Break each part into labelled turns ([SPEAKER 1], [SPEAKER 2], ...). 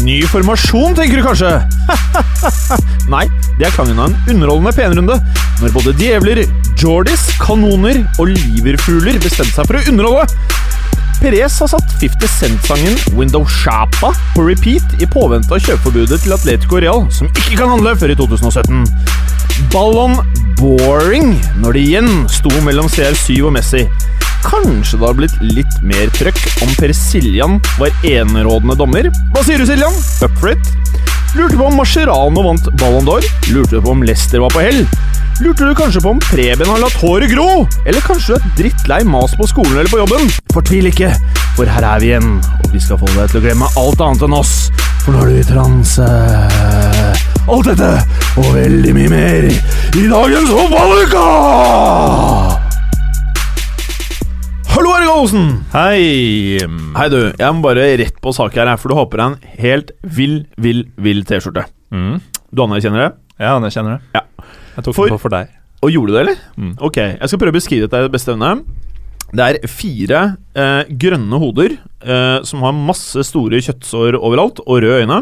[SPEAKER 1] Ny formasjon, tenker du kanskje? Nei, det er klangen av en underholdende penrunde når både djevler, Jordis, kanoner og liverfugler bestemte seg for å underholde. Perez har satt 50 Cent-sangen Window Shapa på repeat i påvente av kjøpeforbudet til Atletico Real, som ikke kan handle før i 2017. Ballon boring når det igjen sto mellom CR7 og Messi. Kanskje det har blitt litt mer trøkk om Per Siljan var enerådende dommer? Hva sier du, Siljan? Up for it? Lurte på om Mascherano vant Ballon d'Or? Lurte på om Leicester var på hell? Lurte du kanskje på om Preben har latt håret gro? Eller kanskje du er drittlei mas på skolen eller på jobben? Fortvil ikke, for her er vi igjen, og vi skal få deg til å glemme alt annet enn oss. For nå er du i transe. Alt dette og veldig mye mer i dagens fotballuka! Olsen!
[SPEAKER 2] Hei!
[SPEAKER 1] Hei, du. Jeg må bare rett på sak her, for du har på deg en helt vill, vill, vill T-skjorte.
[SPEAKER 2] Mm.
[SPEAKER 1] Du anerkjenner det?
[SPEAKER 2] Ja, jeg kjenner det.
[SPEAKER 1] Ja.
[SPEAKER 2] Jeg tok
[SPEAKER 1] For-
[SPEAKER 2] den på for deg.
[SPEAKER 1] Og gjorde du det, eller?
[SPEAKER 2] Mm.
[SPEAKER 1] Ok, jeg skal prøve å beskrive dette i beste evne. Det er fire eh, grønne hoder eh, som har masse store kjøttsår overalt, og røde øyne.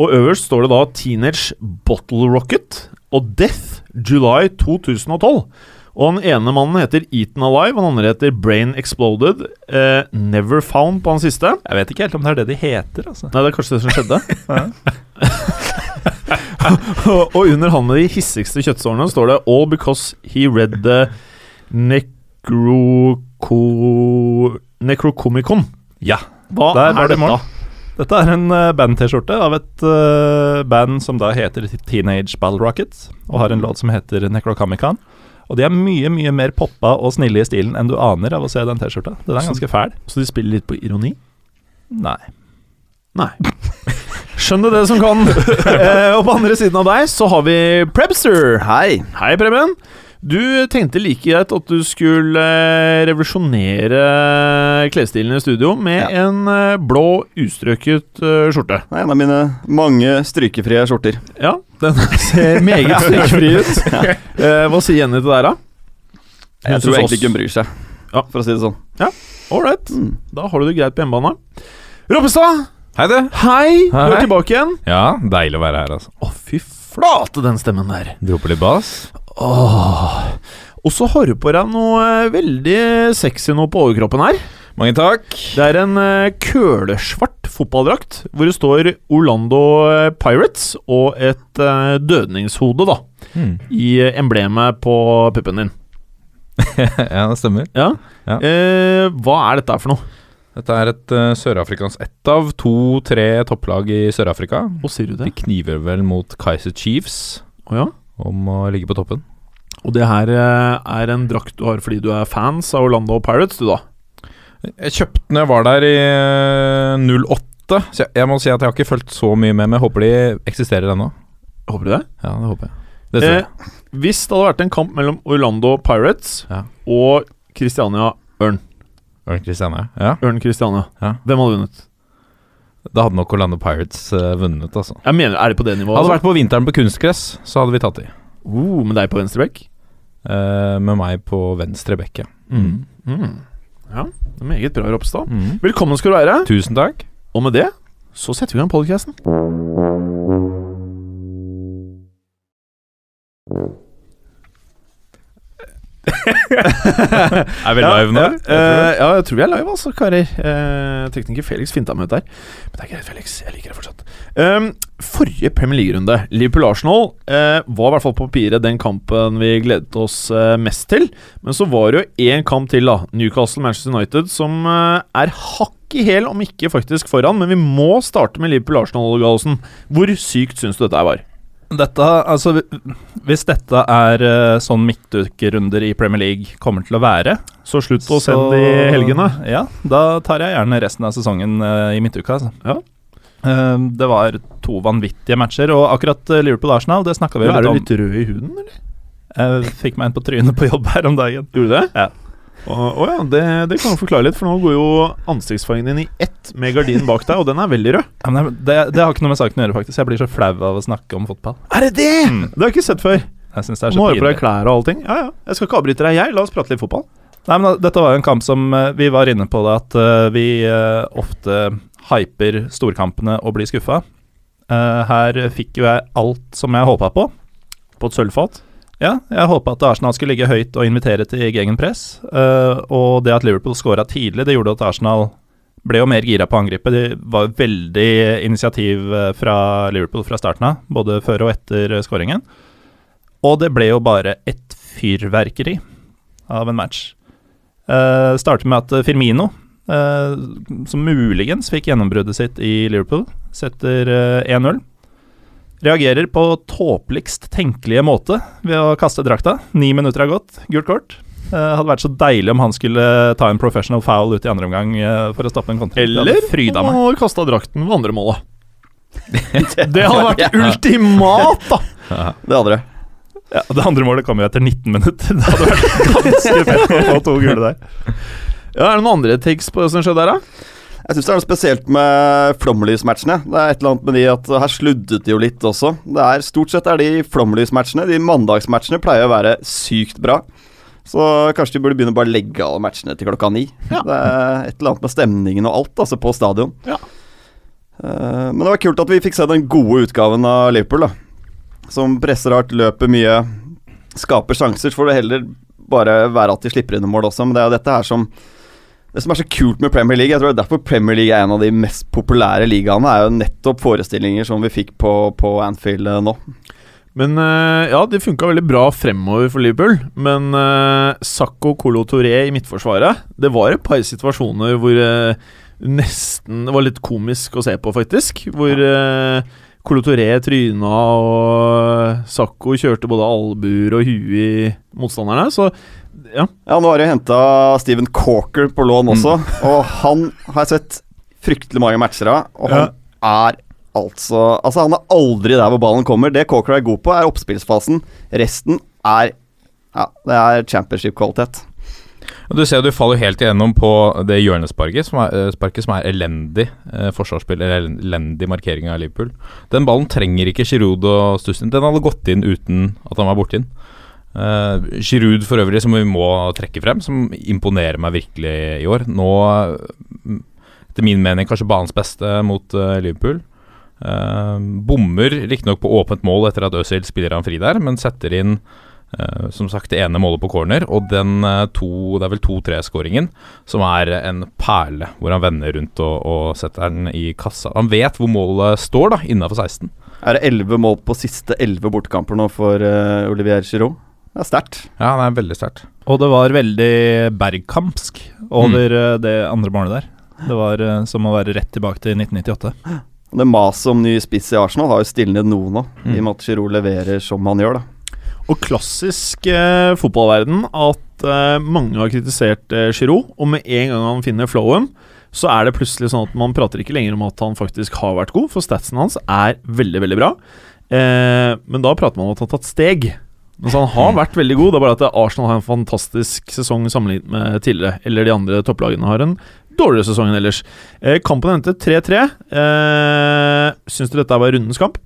[SPEAKER 1] Og øverst står det da Teenage Bottle Rocket og Death July 2012. Og den ene mannen heter Eaten Alive, og den andre heter Brain Exploded. Eh, Never Found på han siste.
[SPEAKER 2] Jeg vet ikke helt om det er det de heter, altså.
[SPEAKER 1] Nei, det er kanskje det som skjedde. Og, og under han med de hissigste kjøttsårene står det All because he read the necroco... Necrocomicon.
[SPEAKER 2] Ja.
[SPEAKER 1] Hva
[SPEAKER 2] Der
[SPEAKER 1] er
[SPEAKER 2] det
[SPEAKER 1] dette?
[SPEAKER 2] mål. Dette er en eh, band-T-skjorte av et uh, band som da heter Teenage Battle Rockets, og har en låt som heter Necrocomicon. Og de er mye mye mer poppa og snille i stilen enn du aner av å se den T-skjorta. Den er ganske fæl.
[SPEAKER 1] Så de spiller litt på ironi?
[SPEAKER 2] Nei.
[SPEAKER 1] Nei. Skjønn det, det som kan. eh, og på andre siden av deg så har vi Prebster.
[SPEAKER 3] Hei.
[SPEAKER 1] Hei, Preben. Du tenkte like greit at du skulle eh, revolusjonere klesstilen i studio med
[SPEAKER 3] Ja.
[SPEAKER 1] en eh, blå, ustrøket eh, skjorte.
[SPEAKER 3] Det er en av mine mange strykefrie skjorter.
[SPEAKER 1] Ja, den ser meget strykfri ut. ja. hva sier Jenny til deg, da?
[SPEAKER 3] Jeg
[SPEAKER 1] Hun
[SPEAKER 3] tror egentlig ikke hun bryr seg,
[SPEAKER 1] Ja.
[SPEAKER 3] for å si det sånn.
[SPEAKER 1] Ja, Ålreit.
[SPEAKER 3] Mm.
[SPEAKER 1] Da har du det greit på hjemmebane. Roppestad,
[SPEAKER 2] Hei, du.
[SPEAKER 1] hei! Du er tilbake igjen.
[SPEAKER 2] Ja, deilig å være her, altså.
[SPEAKER 1] Å, fy flate, den stemmen der.
[SPEAKER 2] Dropper litt bass.
[SPEAKER 1] Åh. Og så har du på deg noe eh, veldig sexy nå på overkroppen her.
[SPEAKER 2] Mange takk.
[SPEAKER 1] Det er en eh, kølesvart fotballdrakt hvor det står Orlando eh, Pirates og et dødningshode, da,
[SPEAKER 2] Hmm.
[SPEAKER 1] i emblemet på puppen din.
[SPEAKER 2] ja, det stemmer.
[SPEAKER 1] Ja.
[SPEAKER 2] Ja.
[SPEAKER 1] Eh, hva er dette for noe?
[SPEAKER 2] Dette er et uh, sørafrikansk Ett av to-tre topplag i Sør-Afrika.
[SPEAKER 1] Hva sier du
[SPEAKER 2] De kniver vel mot Kaiser Chiefs
[SPEAKER 1] Oh, ja.
[SPEAKER 2] Om å ligge på toppen.
[SPEAKER 1] Og det her eh, er en drakt du har fordi du er fans av Orlando Pirates, du da?
[SPEAKER 2] Jeg kjøpte den jeg var der i eh, 08, så jeg, jeg må si at jeg har ikke fulgt så mye med, men jeg håper de eksisterer ennå.
[SPEAKER 1] Håper du det?
[SPEAKER 2] Ja, det håper jeg. Det.
[SPEAKER 1] Eh, hvis det hadde vært en kamp mellom Orlando Pirates
[SPEAKER 2] Ja.
[SPEAKER 1] og Christiania Ørn
[SPEAKER 2] Ørn Christiania. Ja,
[SPEAKER 1] Ørn Christiania,
[SPEAKER 2] Ja.
[SPEAKER 1] hvem hadde vunnet?
[SPEAKER 2] Da hadde nok Orlando Pirates eh, vunnet, altså.
[SPEAKER 1] Jeg mener, Er det på det nivået?
[SPEAKER 2] Hadde det
[SPEAKER 1] altså?
[SPEAKER 2] vært på vinteren på kunstgress, så hadde vi tatt de.
[SPEAKER 1] Uh, med deg på venstre bekk?
[SPEAKER 2] Uh, med meg på venstre bekke.
[SPEAKER 1] Mm. Mm. Ja, det er meget bra, Ropstad.
[SPEAKER 2] Mm.
[SPEAKER 1] Velkommen skal du være.
[SPEAKER 2] Tusen takk.
[SPEAKER 1] Og med det så setter vi i gang podcasten.
[SPEAKER 2] Er vi live nå?
[SPEAKER 1] Ja, eh, ja, jeg tror vi er live, altså, karer. Eh, tekniker Felix finta meg ut der. Men det er greit, Felix. Jeg liker det fortsatt. Um, forrige Premier League-runde, Liverpool-Arsenal, eh, var i hvert fall på papiret den kampen vi gledet oss eh, mest til. Men så var det jo én kamp til, da. Newcastle-Manchester United, som eh, er hakk i hæl, om ikke faktisk foran. Men vi må starte med Liverpool-Arsenal, Gallosen. Hvor sykt syns du dette var?
[SPEAKER 2] Dette, altså Hvis dette er eh, sånn midtukerunder i Premier League kommer til å være
[SPEAKER 1] Så slutt å sende i helgene.
[SPEAKER 2] Ja, da tar jeg gjerne resten av sesongen eh, i midtuka. Altså. Ja. det var to vanvittige matcher, og akkurat eh, Liverpool-Arsenal, det snakka vi
[SPEAKER 1] Er
[SPEAKER 2] litt
[SPEAKER 1] du litt rød i huden, eller?
[SPEAKER 2] Jeg fikk meg en på trynet på jobb her om dagen.
[SPEAKER 1] Gjorde du det?
[SPEAKER 2] Ja.
[SPEAKER 1] Å ja, det, det kan du forklare litt, for nå går jo ansiktsfargen din i ett med gardinen bak deg, og den er veldig rød.
[SPEAKER 2] Ja, men det, det har ikke noe med saken å gjøre, faktisk. Jeg blir så flau av å snakke om fotball.
[SPEAKER 1] Er det det?!
[SPEAKER 2] Mm.
[SPEAKER 1] Det har jeg ikke sett før.
[SPEAKER 2] Jeg synes det er så
[SPEAKER 1] Må ha på deg klær og allting. Ja, ja. Jeg skal ikke avbryte deg, jeg. La oss prate litt fotball.
[SPEAKER 2] Nei, men Dette var jo en kamp som eh, vi var inne på det at eh, vi eh, ofte hyper storkampene og blir skuffa. Her fikk jo jeg alt som jeg håpa på.
[SPEAKER 1] På et sølvfat.
[SPEAKER 2] Ja, jeg håpa at Arsenal skulle ligge høyt og invitere til gegenpress. Uh, og det at Liverpool scora tidlig, det gjorde at Arsenal ble jo mer gira på angrepet. Det var veldig initiativ eh, fra Liverpool fra starten av, både før og etter eh, skåringen. Og det ble jo bare et fyrverkeri av en match. Uh, starter med at Firmino, uh, som muligens fikk gjennombruddet sitt i Liverpool, setter uh, 1-0. Reagerer på tåpeligst tenkelige måte ved å kaste drakta. Ni minutter har gått, gult kort. Eh, hadde vært så deilig om han skulle ta en professional foul ut i andre omgang eh, for å stoppe en kontra.
[SPEAKER 1] Eller
[SPEAKER 2] hadde han
[SPEAKER 1] og kasta drakten ved andre målet. Det hadde vært ultimat, da!
[SPEAKER 3] Det andre.
[SPEAKER 2] Ja, det andre målet kom jo etter 19 minutter. Det hadde vært ganske fett å få to gule der.
[SPEAKER 1] Ja, Er det noen andre takes på det som skjedde der, da?
[SPEAKER 3] Jeg syns det er noe spesielt med flomlysmatchene. Det er et eller annet med de at her sluddet de jo litt også. Det er Stort sett er de flomlysmatchene. De mandagsmatchene pleier å være sykt bra. Så kanskje de burde begynne å bare legge alle matchene til klokka ni.
[SPEAKER 1] Ja.
[SPEAKER 3] Det er et eller annet med stemningen og alt, altså, på stadion.
[SPEAKER 1] Ja.
[SPEAKER 3] Eh, men det var kult at vi fikk se den gode utgaven av Liverpool, da. Som presser hardt, løper mye, skaper sjanser. Så får det heller bare være at de slipper inn mål også, men det er jo dette her som det som er så kult med Premier League, jeg tror det er derfor Premier League er en av de mest populære ligaene, er jo nettopp forestillinger som vi fikk på, på Anfield eh, nå.
[SPEAKER 1] Men eh, ja, det funka veldig bra fremover for Liverpool. Men uh, Sakko Colo Touré i midtforsvaret Det var et par situasjoner hvor uh, nesten Det var litt komisk å se på, faktisk. Hvor uh, Colo Touré tryna, og Sakko kjørte både albuer og huet i motstanderne. Så ja.
[SPEAKER 3] Ja, nå har de henta Steven Corker på lån også, og han har jeg sett fryktelig mange matcher av, og han er altså Altså, han er aldri der hvor ballen kommer. Det Corker er god på, er oppspillsfasen. Resten er Ja, det er championship-kvalitet.
[SPEAKER 4] Du ser du faller helt igjennom på det hjørnesparket, som er, eh, sparket som er elendig eh, forsvarsspill, eller elendig markering av Liverpool. Den ballen trenger ikke Giroud og Stussin. Den hadde gått inn uten at han var borti den. Uh, Giroud for øvrig, som vi må trekke frem, som imponerer meg virkelig i år. Nå, etter min mening, kanskje banens beste mot uh, Liverpool. Uh, bommer riktignok på åpent mål etter at Øzil spiller han fri der, men setter inn uh, som sagt det ene målet på corner, og den to, det er vel 2-3-skåringen, som er en perle, hvor han vender rundt og, og setter den i kassa. Han vet hvor målet står, da, innafor 16.
[SPEAKER 3] Er det elleve mål på siste elleve bortekamper nå for Olivier Giroud? Det er sterkt.
[SPEAKER 4] Ja, det er veldig sterkt.
[SPEAKER 2] Og det var veldig bergkampsk over mm. det andre målet der. Det var eh, som å være rett tilbake til 1998.
[SPEAKER 3] Det maset om ny spiss i Arsenal har jo stilnet noe nå, i
[SPEAKER 4] Mm.
[SPEAKER 3] og med at Giroud leverer som han gjør, da.
[SPEAKER 1] Og klassisk eh, fotballverden at eh, mange har kritisert eh, Giroud, og med en gang han finner flowen, så er det plutselig sånn at man prater ikke lenger om at han faktisk har vært god, for statsen hans er veldig, veldig bra. Eh, men da prater man om at han har tatt steg. Mens han har vært veldig god, det er bare at Arsenal har en fantastisk sesong sammenlignet med tidligere. Eller de andre topplagene har en dårligere sesong enn ellers. Eh, kampen endte 3-3. Eh, Syns du dette var rundens kamp?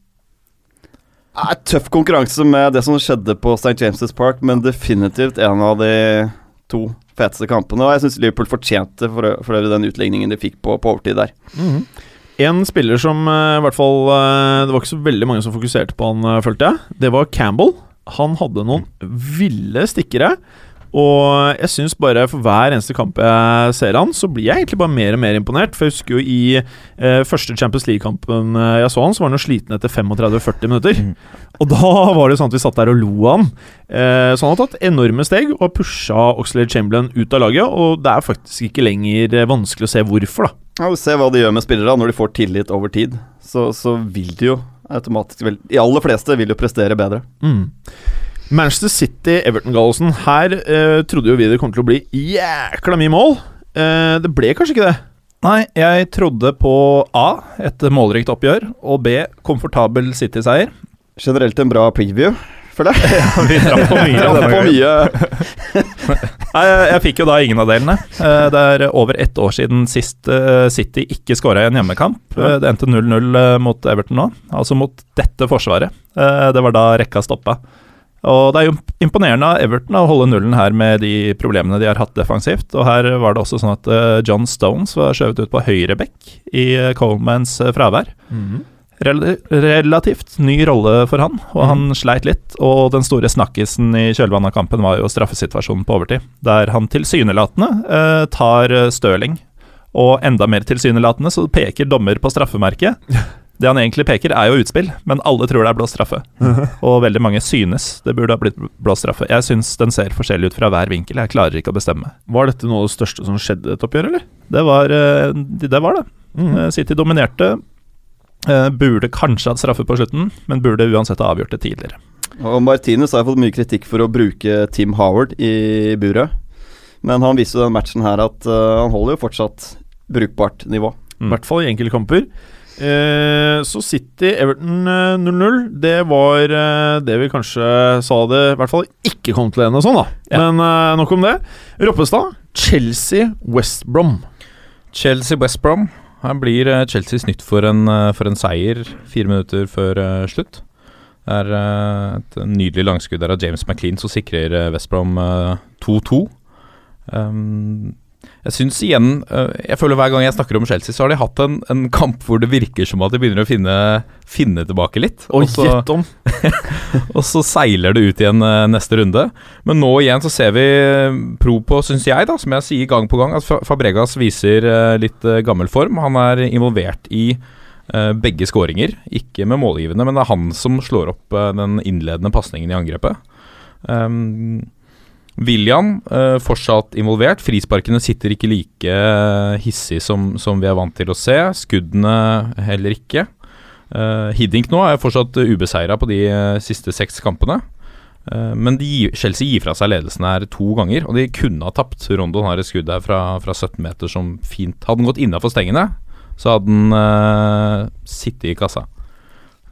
[SPEAKER 3] Er tøff konkurranse med det som skjedde på St. James' Park, men definitivt en av de to feteste kampene. Og jeg syns Liverpool fortjente for, for den utligningen de fikk på, på overtid der.
[SPEAKER 1] En spiller som eh, i hvert fall eh, Det var ikke så veldig mange som fokuserte på han, eh, følte jeg. Det var Campbell. Han hadde noen ville stikkere. Og jeg syns bare for hver eneste kamp jeg ser han, så blir jeg egentlig bare mer og mer imponert. For jeg husker jo i eh, første Champions League-kampen eh, jeg så han, så var han jo sliten etter 35-40 minutter. Og da var det jo sånn at vi satt der og lo av han. Eh, så han har tatt enorme steg og pusha Oxlade Chamberlain ut av laget. Og det er faktisk ikke lenger eh, vanskelig å se hvorfor, da.
[SPEAKER 3] Ja, Se hva de gjør med spillere når de får tillit over tid. Så, så vil de jo automatisk vel, De aller fleste vil jo prestere bedre.
[SPEAKER 1] Mm. Manchester City, Everton-Gallosen. Her eh, trodde jo vi det kom til å bli jækla mye mål. Eh, det ble kanskje ikke det.
[SPEAKER 2] Nei, jeg trodde på A, et målrikt oppgjør, og B, komfortabel City-seier.
[SPEAKER 3] Generelt en bra preview, føler jeg.
[SPEAKER 2] Vi traff på mye.
[SPEAKER 3] Traff på mye.
[SPEAKER 2] Nei, jeg, fikk jo da ingen av delene. Eh, Det er over ett år siden sist eh, City ikke skåra i en hjemmekamp. Eh, Det endte 0-0 eh, mot Everton nå, altså mot dette forsvaret. Det var da rekka stoppa. Og det er jo imponerende av Everton å holde nullen her med de problemene de har hatt defensivt. Og her var det også sånn at John Stones var skjøvet ut på høyre bekk i Colemans Colemans Mm fravær. Rel relativt ny rolle for han, og han sleit litt. Og den store snakkisen i kjølvannet av kampen var jo straffesituasjonen på overtid, der han tilsynelatende eh, tar eh, Stirling. Og enda mer tilsynelatende så peker dommer på straffemerket. Det han egentlig peker, er jo utspill, men alle tror det er blå straffe. Og veldig mange synes det burde ha blitt blå straffe. Jeg syns den ser forskjellig ut fra hver vinkel, jeg klarer ikke å bestemme.
[SPEAKER 1] Var dette noe av det største som skjedde i dette oppgjøret, eller?
[SPEAKER 2] Det var eh, det. Var det. Mm. City dominerte. Eh, Burde kanskje hatt straffe på slutten, men burde uansett ha avgjort det tidligere.
[SPEAKER 3] Og Martinez har fått mye kritikk for å bruke Tim Howard i buret. Men han viser jo den matchen her at uh, han holder jo fortsatt brukbart nivå.
[SPEAKER 1] I hvert fall i enkeltkamper. Eh, så City Everton eh, 0-0. Det var eh, det vi kanskje sa det i hvert fall ikke kom til å ende sånn, da.
[SPEAKER 2] Ja.
[SPEAKER 1] Men eh, nok om det. Roppestad, Chelsea, West Brom.
[SPEAKER 4] Chelsea-West Brom. Her blir eh, Chelsea snytt for en, eh, for en seier fire minutter før eh, slutt. Det er et nydelig langskudd der av James McLean som sikrer West Brom eh, 2-2. Um, jeg syns igjen eh, Jeg føler hver gang jeg snakker om Chelsea, så har de hatt en, en kamp hvor det virker som at de begynner å finne, finne tilbake litt.
[SPEAKER 1] Og
[SPEAKER 4] Og så-
[SPEAKER 1] gjett om!
[SPEAKER 4] og så seiler det ut igjen eh, neste runde. Men nå igjen så ser vi eh, pro på, syns jeg, da, som jeg sier gang på gang, at Fabregas viser litt gammel form. Han er involvert i begge skåringer. Ikke med målgivende, men det er han som slår opp den innledende pasningen i angrepet. Um, William eh, fortsatt involvert. Frisparkene sitter ikke like eh, hissig som, som vi er vant til å se. Skuddene heller ikke. Uh, Hiddink nå er fortsatt ubeseira på de eh, siste seks kampene. Eh, men de, Chelsea gir fra seg ledelsen her to ganger, og de kunne ha tapt. Rondon har et skudd her fra, fra 17 meter som fint Hadde den gått innafor stengene, så hadde den uh, sittet i kassa.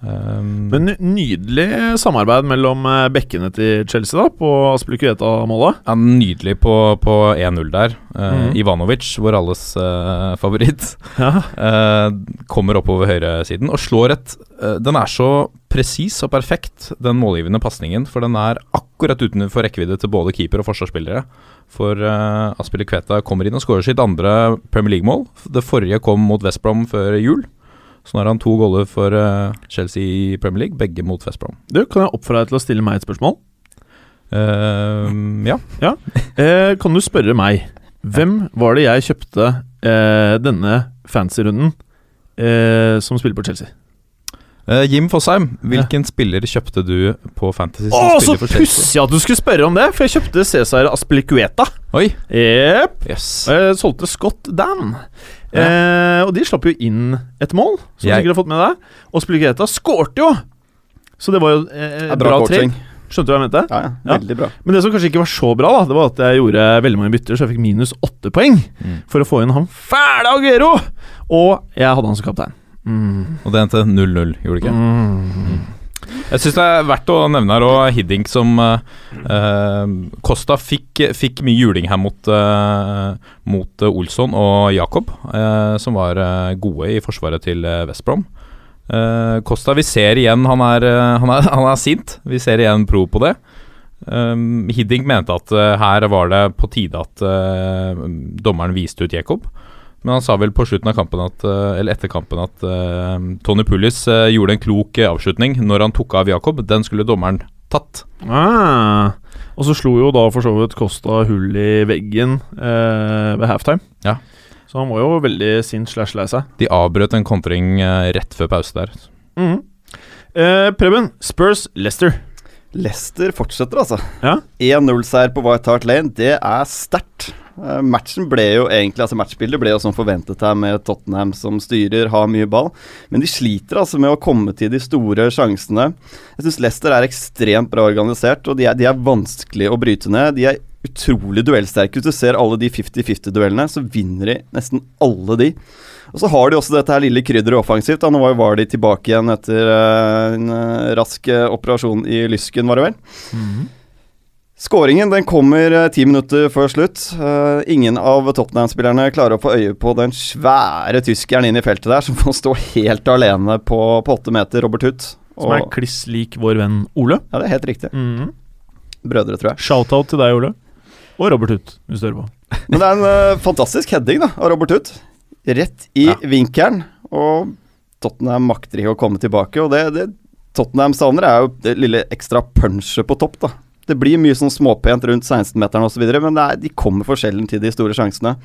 [SPEAKER 4] Um,
[SPEAKER 1] Men nydelig samarbeid mellom eh, bekkene til Chelsea da på Aspilicueta-målet.
[SPEAKER 4] ja, nydelig på, på 1-0 der. Uh,
[SPEAKER 1] mm.
[SPEAKER 4] Ivanovic, vår alles uh, favoritt,
[SPEAKER 1] Ja.
[SPEAKER 4] uh, kommer oppover høyresiden og slår et Den er så presis og perfekt, den målgivende pasningen, for den er akkurat utenfor rekkevidde til både keeper og forsvarsspillere. For uh, Aspilicueta kommer inn og skårer sitt andre Premier League-mål. Det forrige kom mot West Brom før jul. Så nå har han to goller for eh, Chelsea i Premier League, begge mot West Brom.
[SPEAKER 1] Du, kan jeg oppfordre deg til å stille meg et spørsmål?
[SPEAKER 4] Uh, ja.
[SPEAKER 1] Eh, kan du spørre meg Hvem var det jeg kjøpte eh, denne fancy-runden eh, som spiller på Chelsea?
[SPEAKER 4] Eh, Jim Fosheim, hvilken spiller kjøpte du på Fantasy som
[SPEAKER 1] Å, så pussig at du skulle spørre om det! For jeg kjøpte Cæsar Aspilicueta.
[SPEAKER 4] Oi!
[SPEAKER 1] Jepp.
[SPEAKER 4] Yes.
[SPEAKER 1] Jeg solgte Scott Dan. Eh, og de slapp jo inn et mål, som du sikkert har fått med deg. Og Spilligeta skårte jo! Så det var jo eh,
[SPEAKER 3] er
[SPEAKER 1] bra,
[SPEAKER 3] bra trekk.
[SPEAKER 1] Skjønte du hva jeg mente?
[SPEAKER 3] Ja, ja,
[SPEAKER 1] Ja.
[SPEAKER 3] veldig bra.
[SPEAKER 1] Men det som kanskje ikke var så bra, da Det var at jeg gjorde veldig mange bytter, så jeg fikk minus åtte poeng
[SPEAKER 4] Mm.
[SPEAKER 1] for å få inn han fæle Aguero! Og jeg hadde han som kaptein. Mm.
[SPEAKER 4] Og det endte 0-0, gjorde det ikke?
[SPEAKER 1] Mm.
[SPEAKER 4] Jeg syns det er verdt å nevne her òg Hiddink som eh, eh, Costa fikk, fikk mye juling her mot, eh, mot eh, Olsson og Jakob, eh, som var eh, gode i forsvaret til Vestbrom. West Brom. Eh, Costa, vi ser igjen han er, eh, han, er, han er sint. Vi ser igjen pro på det. Hiddink mente at eh, her var det på tide at eh, dommeren viste ut Jakob. Men han sa vel på slutten av kampen at, eh, eller etter kampen at uh, Tony Pullis uh, gjorde en klok eh, avslutning når han tok av Jakob. Den skulle dommeren tatt.
[SPEAKER 1] Ah. Og så slo jo da for så vidt Costa hull i veggen uh, ved halftime.
[SPEAKER 4] Ja.
[SPEAKER 1] Så han var jo veldig sint slash lei seg.
[SPEAKER 4] De avbrøt en kontring eh, rett før pause der.
[SPEAKER 1] Mhm. Eh, Preben, Spurs Leicester.
[SPEAKER 3] Leicester fortsetter, altså.
[SPEAKER 1] Ja.
[SPEAKER 3] 1-0-seier på White Hart Lane, det er sterkt. Eh, matchen ble jo egentlig, altså Matchbildet ble jo som forventet her, med Tottenham som styrer, har mye ball. Men de sliter altså med å komme til de store sjansene. Jeg syns Leicester er ekstremt bra organisert, og de er, de er vanskelig å bryte ned. De er utrolig duellsterke. Hvis du ser alle de 50-50-duellene, så vinner de nesten alle de. Og så har de også dette her lille krydderet offensivt. Da. Nå var de tilbake igjen etter uh, en uh, rask operasjon i lysken, var det vel.
[SPEAKER 1] Mhm.
[SPEAKER 3] Skåringen den kommer eh, ti minutter før slutt. Uh, ingen av Tottenham-spillerne klarer å få øye på den svære tyskeren inn i feltet der, som får stå helt alene på, på åtte meter, Robert Huth.
[SPEAKER 1] Som er kliss lik vår venn Ole.
[SPEAKER 3] ja, det er helt riktig.
[SPEAKER 1] Mhm.
[SPEAKER 3] Brødre, tror jeg.
[SPEAKER 1] Shout-out til deg, Ole. Og Robert Huth, hvis du hører på.
[SPEAKER 3] Men det er en uh, fantastisk heading da, av Robert Huth. Rett i
[SPEAKER 1] Ja.
[SPEAKER 3] vinkelen. Og Tottenham makter ikke å komme tilbake. Og det, det Tottenham savner, er jo det lille ekstra punchet på topp. da. Det blir mye sånn småpent rundt 16-meteren osv., men er, de kommer for sjelden til de store sjansene.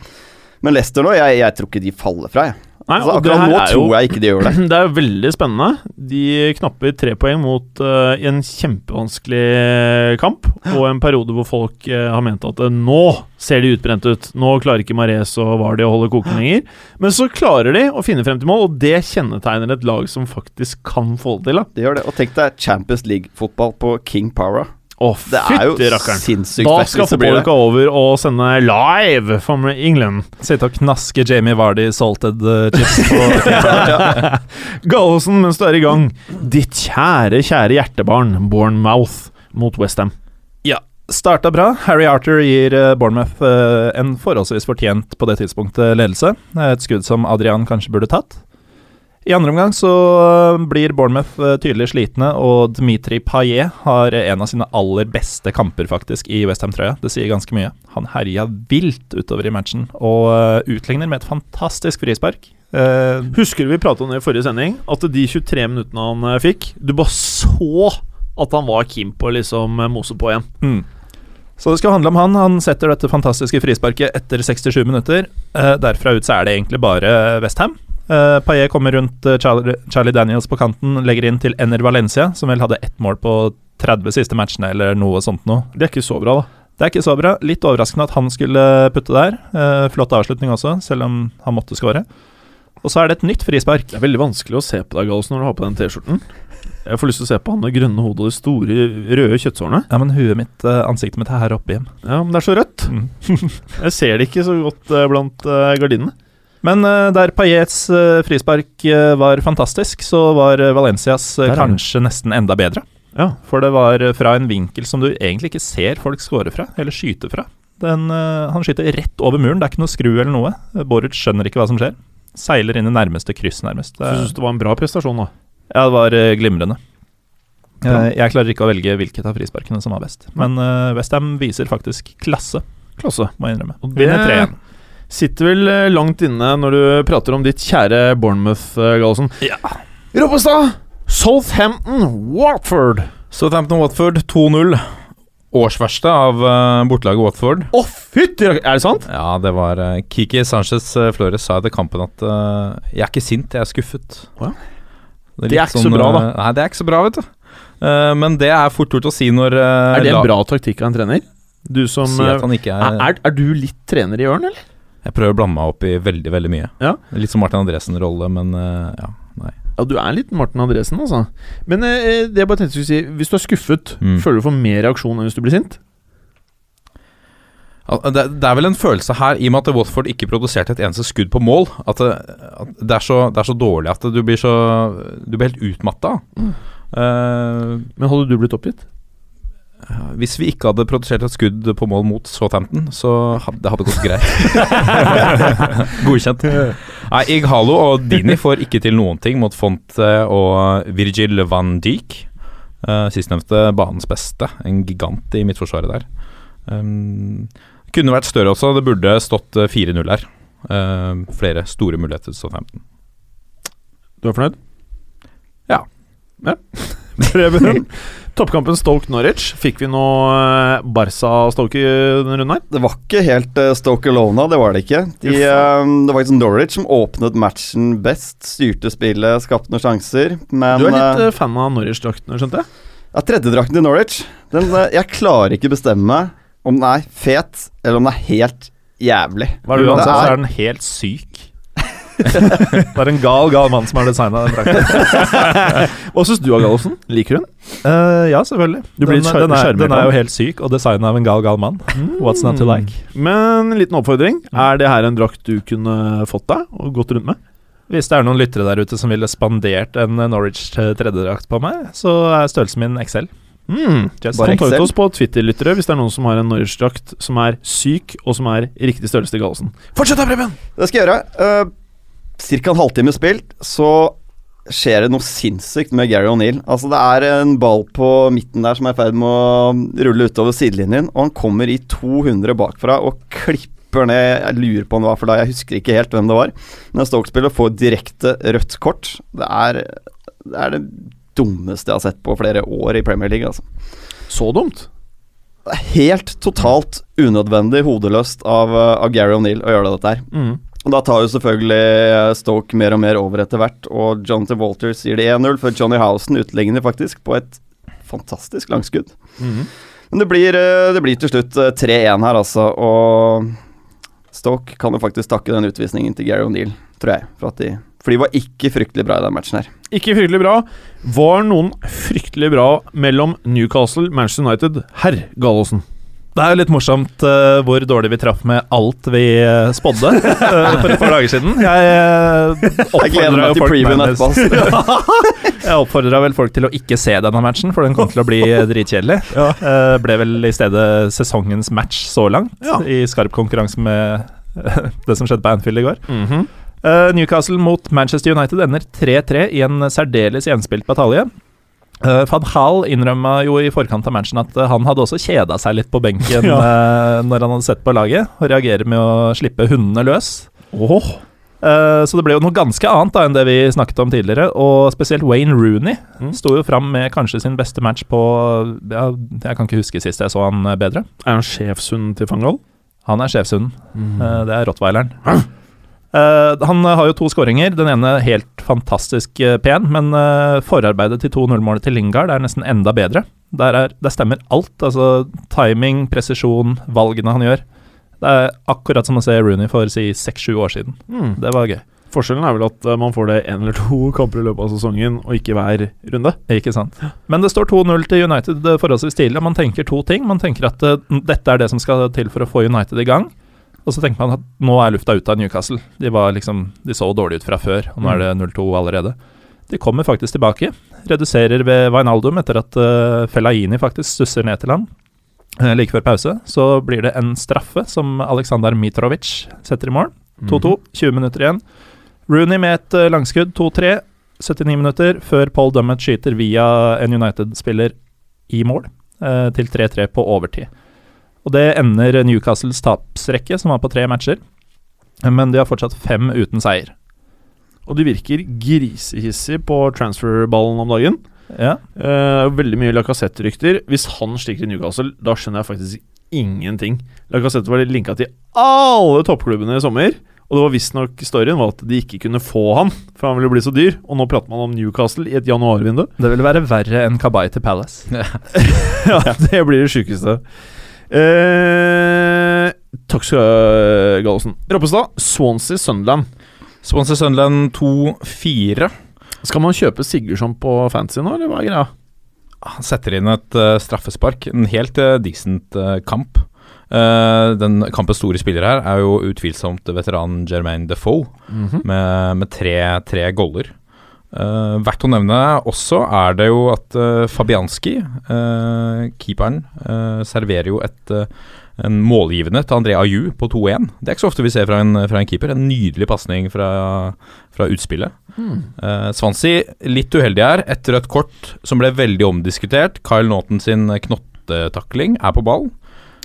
[SPEAKER 3] Men Leicester nå, jeg, jeg tror ikke de faller fra, jeg.
[SPEAKER 1] Nei,
[SPEAKER 3] Altså, akkurat nå tror
[SPEAKER 1] jo-
[SPEAKER 3] jeg ikke de gjør det.
[SPEAKER 1] Det er jo veldig spennende. De knapper tre poeng mot uh, en kjempevanskelig eh, kamp, og en periode hvor folk uh, har ment at uh, nå ser de utbrent ut. Nå klarer ikke Mares og Vardy å holde koken lenger. Men så klarer de å finne frem til mål, og det kjennetegner et lag som faktisk kan få det til. da.
[SPEAKER 3] Det gjør det. Og tenk deg Champions League-fotball på King Power.
[SPEAKER 1] Å,
[SPEAKER 3] Det er jo
[SPEAKER 1] fytti rakkeren.
[SPEAKER 3] sinnssykt
[SPEAKER 1] Da skal fotballuka over og sende live from England.
[SPEAKER 2] Sitte og knaske Jamie Vardy salted eh, chips på
[SPEAKER 1] Gallosen mens du er i gang. Ditt kjære, kjære hjertebarn, Bournemouth mot Westham.
[SPEAKER 2] Starta bra. Harry Arthur gir eh, Bournemouth eh, en forholdsvis fortjent på det tidspunktet ledelse. Et skudd som Adrian kanskje burde tatt. I andre omgang så eh, blir Bournemouth eh, tydelig slitne, og Dmitri Payet har en av sine aller beste kamper faktisk i Westham-trøya. Det sier ganske mye. Han herja vilt utover i matchen, og eh, utligner med et fantastisk frispark.
[SPEAKER 1] Husker du vi pratet om det i forrige sending? At de 23 minuttene han fikk Du bare så at han var keen på å liksom mose på igjen.
[SPEAKER 2] Mm. Så det skal handle om han. Han setter dette fantastiske frisparket etter 67 minutter. Derfra ut så er det egentlig bare Westham. Uh, Paillet kommer rundt eh, Charlie, Charlie Daniels på kanten, legger inn til Ener Valencia, som vel hadde ett mål på 30 siste matchene, eller noe sånt noe.
[SPEAKER 1] Det er ikke så bra, da.
[SPEAKER 2] Det er ikke så bra. Litt overraskende at han skulle putte der. Uh, flott avslutning også, selv om han måtte skåre. Og så er det et nytt frispark.
[SPEAKER 1] Det er veldig vanskelig å se på deg, Gallosen, når du har på den T-skjorten. Jeg får lyst til å se på han med grønne hodet og de store røde kjøttsårene.
[SPEAKER 2] Ja, men huet mitt, ansiktet mitt er her oppe igjen.
[SPEAKER 1] Ja, men det er så rødt.
[SPEAKER 2] Mm.
[SPEAKER 1] Jeg ser det ikke så godt blant gardinene.
[SPEAKER 2] Men eh, der Paillets eh, frispark eh, var fantastisk, så var Valencias kanskje nesten enda bedre.
[SPEAKER 1] Ja.
[SPEAKER 2] For det var fra en vinkel som du egentlig ikke ser folk score fra, eller skyte fra. Den, han skyter rett over muren, det er ikke noe skru eller noe. Boruc skjønner ikke hva som skjer. Seiler inn i nærmeste kryss, nærmest. Det,
[SPEAKER 1] jeg syns det var en bra prestasjon, da.
[SPEAKER 2] ja, det var glimrende.
[SPEAKER 1] Bra.
[SPEAKER 2] Jeg klarer ikke å velge hvilket av frisparkene som var best. Men Westham viser faktisk klasse,
[SPEAKER 1] Klasse.
[SPEAKER 2] må jeg innrømme. Vinner 3-1.
[SPEAKER 1] Sitter vel eh, langt inne når du prater om ditt kjære Bournemouth, eh, Gallosen.
[SPEAKER 2] Ja.
[SPEAKER 1] Roppestad! Southampton, Watford.
[SPEAKER 4] Southampton Watford 2-0. Årsverste av uh, bortelaget Watford.
[SPEAKER 1] Å, fytti Er det sant?
[SPEAKER 4] Ja, det var eh, Kiki Sanchez eh, Flores sa etter kampen at uh, Jeg er ikke sint, jeg er skuffet.
[SPEAKER 1] Oh, ja.
[SPEAKER 4] Det
[SPEAKER 1] Det er
[SPEAKER 4] ikke
[SPEAKER 1] ikke så bra, da.
[SPEAKER 4] eh, Nei, det er ikke så bra, vet du. Uh, men det er fort gjort å si når uh,
[SPEAKER 1] Er det en bra taktikk av en trener? Du som
[SPEAKER 4] Si
[SPEAKER 1] eh, er,
[SPEAKER 4] er,
[SPEAKER 1] er, er du litt trener i Ørn, eller?
[SPEAKER 4] Jeg prøver å blande meg opp i veldig, veldig mye.
[SPEAKER 1] Ja.
[SPEAKER 4] Litt som Martin Andresen-rolle, men eh, ja, nei.
[SPEAKER 1] Ja, du er litt Martin Andresen, altså. Men eh, det jeg bare tenkte skulle si hvis du er skuffet,
[SPEAKER 4] Mm.
[SPEAKER 1] føler du for mer reaksjon enn hvis du blir sint?
[SPEAKER 4] Det, det er vel en følelse her, i og med at Watford ikke produserte et eneste skudd på mål, at det, at det, er, så, det er så dårlig at du blir så Du blir helt utmatta.
[SPEAKER 1] Mm.
[SPEAKER 4] Uh,
[SPEAKER 1] Men hadde du blitt oppgitt?
[SPEAKER 4] Hvis vi ikke hadde produsert et skudd på mål mot Southampton, så hadde det hadde gått greit. Godkjent. Nei, Ighalo og Dini får ikke til noen ting mot Fonte og Virgil van Dijk. Uh, Sistnevnte banens beste. En gigant i midtforsvaret der. Um, kunne vært større også. Det burde stått eh, 4-0 her. Uh, flere store muligheter til Southampton.
[SPEAKER 1] Du er fornøyd?
[SPEAKER 4] Ja.
[SPEAKER 1] ja. Preben. Toppkampen Stoke-Norwich. Fikk vi noe eh, Barca-Stoke i denne runden her?
[SPEAKER 3] Det var ikke helt uh, Stoke Alona, det var det ikke. De, eh, det var faktisk Norwich som åpnet matchen best. Styrte spillet, skapte noen sjanser. Men
[SPEAKER 1] Du er litt
[SPEAKER 3] eh,
[SPEAKER 1] eh, fan av Norwich-draktene, skjønte jeg?
[SPEAKER 3] ja, tredjedrakten til Norwich den, eh, Jeg klarer ikke bestemme om den er fet, eller om den er helt jævlig.
[SPEAKER 2] Hva er det
[SPEAKER 3] Det
[SPEAKER 2] uansett, så
[SPEAKER 3] er-
[SPEAKER 2] er den helt syk. det er en gal, gal mann som har designa den drakten.
[SPEAKER 1] Hva syns du av Gallosen? Liker hun?
[SPEAKER 2] Eh, ja, selvfølgelig.
[SPEAKER 1] Du blir
[SPEAKER 2] den, den, er, den er jo helt syk og designa av en gal, gal mann. What's not to like?
[SPEAKER 1] Men en liten oppfordring. Er det her en drakt du kunne fått deg og gått rundt med?
[SPEAKER 2] Hvis det er noen lyttere der ute som ville spandert en Norwich eh, tredjedrakt på meg, så er størrelsen min XL.
[SPEAKER 1] Mm. Kontakt
[SPEAKER 3] Excel?
[SPEAKER 1] oss på Twitter-lyttere hvis det er noen som har en Norwich-drakt som er syk, og som er riktig størrelse til Gallosen. Fortsett da, Preben!
[SPEAKER 3] Det skal jeg gjøre. Uh, Ca. en halvtime spilt, så skjer det noe sinnssykt med Gary O'Neill. Altså, det er en ball på midten der som er i ferd med å rulle utover sidelinjen, og han kommer i 200 bakfra og klipper ned Jeg lurer på om det var for da, jeg husker ikke helt hvem det var. Men Stoke-spiller får direkte rødt kort. Det er, det er det dummeste jeg har sett på flere år i Premier League, altså.
[SPEAKER 1] Så dumt.
[SPEAKER 3] Helt totalt unødvendig hodeløst av, av Gary O'Neill å gjøre dette her.
[SPEAKER 1] Mm.
[SPEAKER 3] Da tar jo selvfølgelig Stoke mer og mer over etter hvert, og Jonathan Walters gir det 1-0, før Johnny Housen utligner faktisk på et fantastisk langskudd.
[SPEAKER 1] Mhm.
[SPEAKER 3] Men det blir, eh, det blir til slutt eh, 3-1 her, altså, og Stoke kan jo faktisk takke den utvisningen til Gary O'Neill, tror jeg, for, de, for de var ikke fryktelig bra i den matchen her.
[SPEAKER 1] Ikke fryktelig bra. Var noen fryktelig bra mellom Newcastle, Manchester United, herr Gallosen?
[SPEAKER 2] Det er jo litt morsomt uh, hvor dårlig vi traff med alt vi uh, spådde uh, for et par dager siden. Jeg uh,
[SPEAKER 3] etterpå. altså.
[SPEAKER 2] Oppfordra vel folk til å ikke se denne matchen, for den kom til å bli dritkjedelig. Uh, ble vel i stedet sesongens match så langt,
[SPEAKER 1] Ja.
[SPEAKER 2] i skarp konkurranse med det som skjedde på Anfield i går.
[SPEAKER 1] Mhm.
[SPEAKER 2] Eh, Newcastle mot Manchester United ender 3-3 i en særdeles gjenspilt batalje. Uh, Van Hall innrømma jo i forkant av matchen at eh, han hadde også kjeda seg litt på benken eh, når han hadde sett på laget, og reagerer med å slippe hundene løs. Eh, så det ble jo noe ganske annet da enn det vi snakket om tidligere, og spesielt Wayne Rooney
[SPEAKER 1] Mm.
[SPEAKER 2] sto jo fram med kanskje sin beste match på ja, Jeg kan ikke huske sist jeg så han eh, bedre.
[SPEAKER 1] Er han sjefshunden til van Gaal?
[SPEAKER 2] Han er sjefshunden.
[SPEAKER 1] Mm.
[SPEAKER 2] Eh, det er rottweileren. Eh, han har jo to skåringer. Den ene helt fantastisk uh, pen, men uh, forarbeidet til 2-0-målet til Lingard er nesten enda bedre. Der, er, der stemmer alt. Altså timing, presisjon, valgene han gjør. Det er akkurat som å se Rooney for si seks-sju år siden.
[SPEAKER 1] Mm.
[SPEAKER 2] Det var gøy.
[SPEAKER 1] Forskjellen er vel at man får det én eller to kamper i løpet av sesongen, og ikke hver runde.
[SPEAKER 2] Ikke sant. Men det står 2-0 til United forholdsvis tidlig, og man tenker to ting. Man tenker at dette er det som skal til for å få United i gang. Og så tenker man at nå er lufta ute av Newcastle. De, var liksom, de så dårlig ut fra før, og nå er det 0-2 allerede. De kommer faktisk tilbake. Reduserer ved Wijnaldum etter at uh, Fellaini faktisk stusser ned til ham. Uh, like før pause. Så blir det en straffe som Aleksandr Mitrovic setter i mål. 2-2, 20 minutter igjen. Rooney med et uh, langskudd, 2-3. 79 minutter før Paul Dummett skyter via en United-spiller i mål, uh, til 3-3 på overtid. Og det ender Newcastles tapsrekke, som var på tre matcher. Men de har fortsatt fem uten seier.
[SPEAKER 1] Og de virker grisehissig på transferballen om dagen.
[SPEAKER 2] Ja,
[SPEAKER 1] Uh, veldig mye Lacassette-rykter. Hvis han stikker til Newcastle, da skjønner jeg faktisk ingenting. Lacassette var linka til alle toppklubbene i sommer. Og det var visstnok storyen var at de ikke kunne få han, for han ville bli så dyr. Og nå prater man om Newcastle i et januarvindu.
[SPEAKER 2] Det ville være verre enn Kabay til Palace.
[SPEAKER 1] ja, det blir det sjukeste. Eh, takk skal du ha, Gallosen. Roppestad, Swansea Sunderland.
[SPEAKER 4] Swansea Sunderland 2-4.
[SPEAKER 1] Skal man kjøpe Sigurdsson på fantasy nå, eller hva er greia?
[SPEAKER 4] Han setter inn et uh, straffespark. En helt uh, decent uh, kamp. Den kampens store spiller her er jo utvilsomt veteranen Jermaine Defoe, med, med tre, tre goller. Eh, verdt å nevne også er det jo at uh, Fabianski, uh, keeperen, serverer jo et en målgivende til André Aju på 2-1. Det er ikke så ofte vi ser fra en, fra en keeper. En nydelig pasning fra, fra utspillet. Eh, Swansea litt uheldig her. Et rødt kort som ble veldig omdiskutert. Kyle Naughton sin knottetakling er på ball.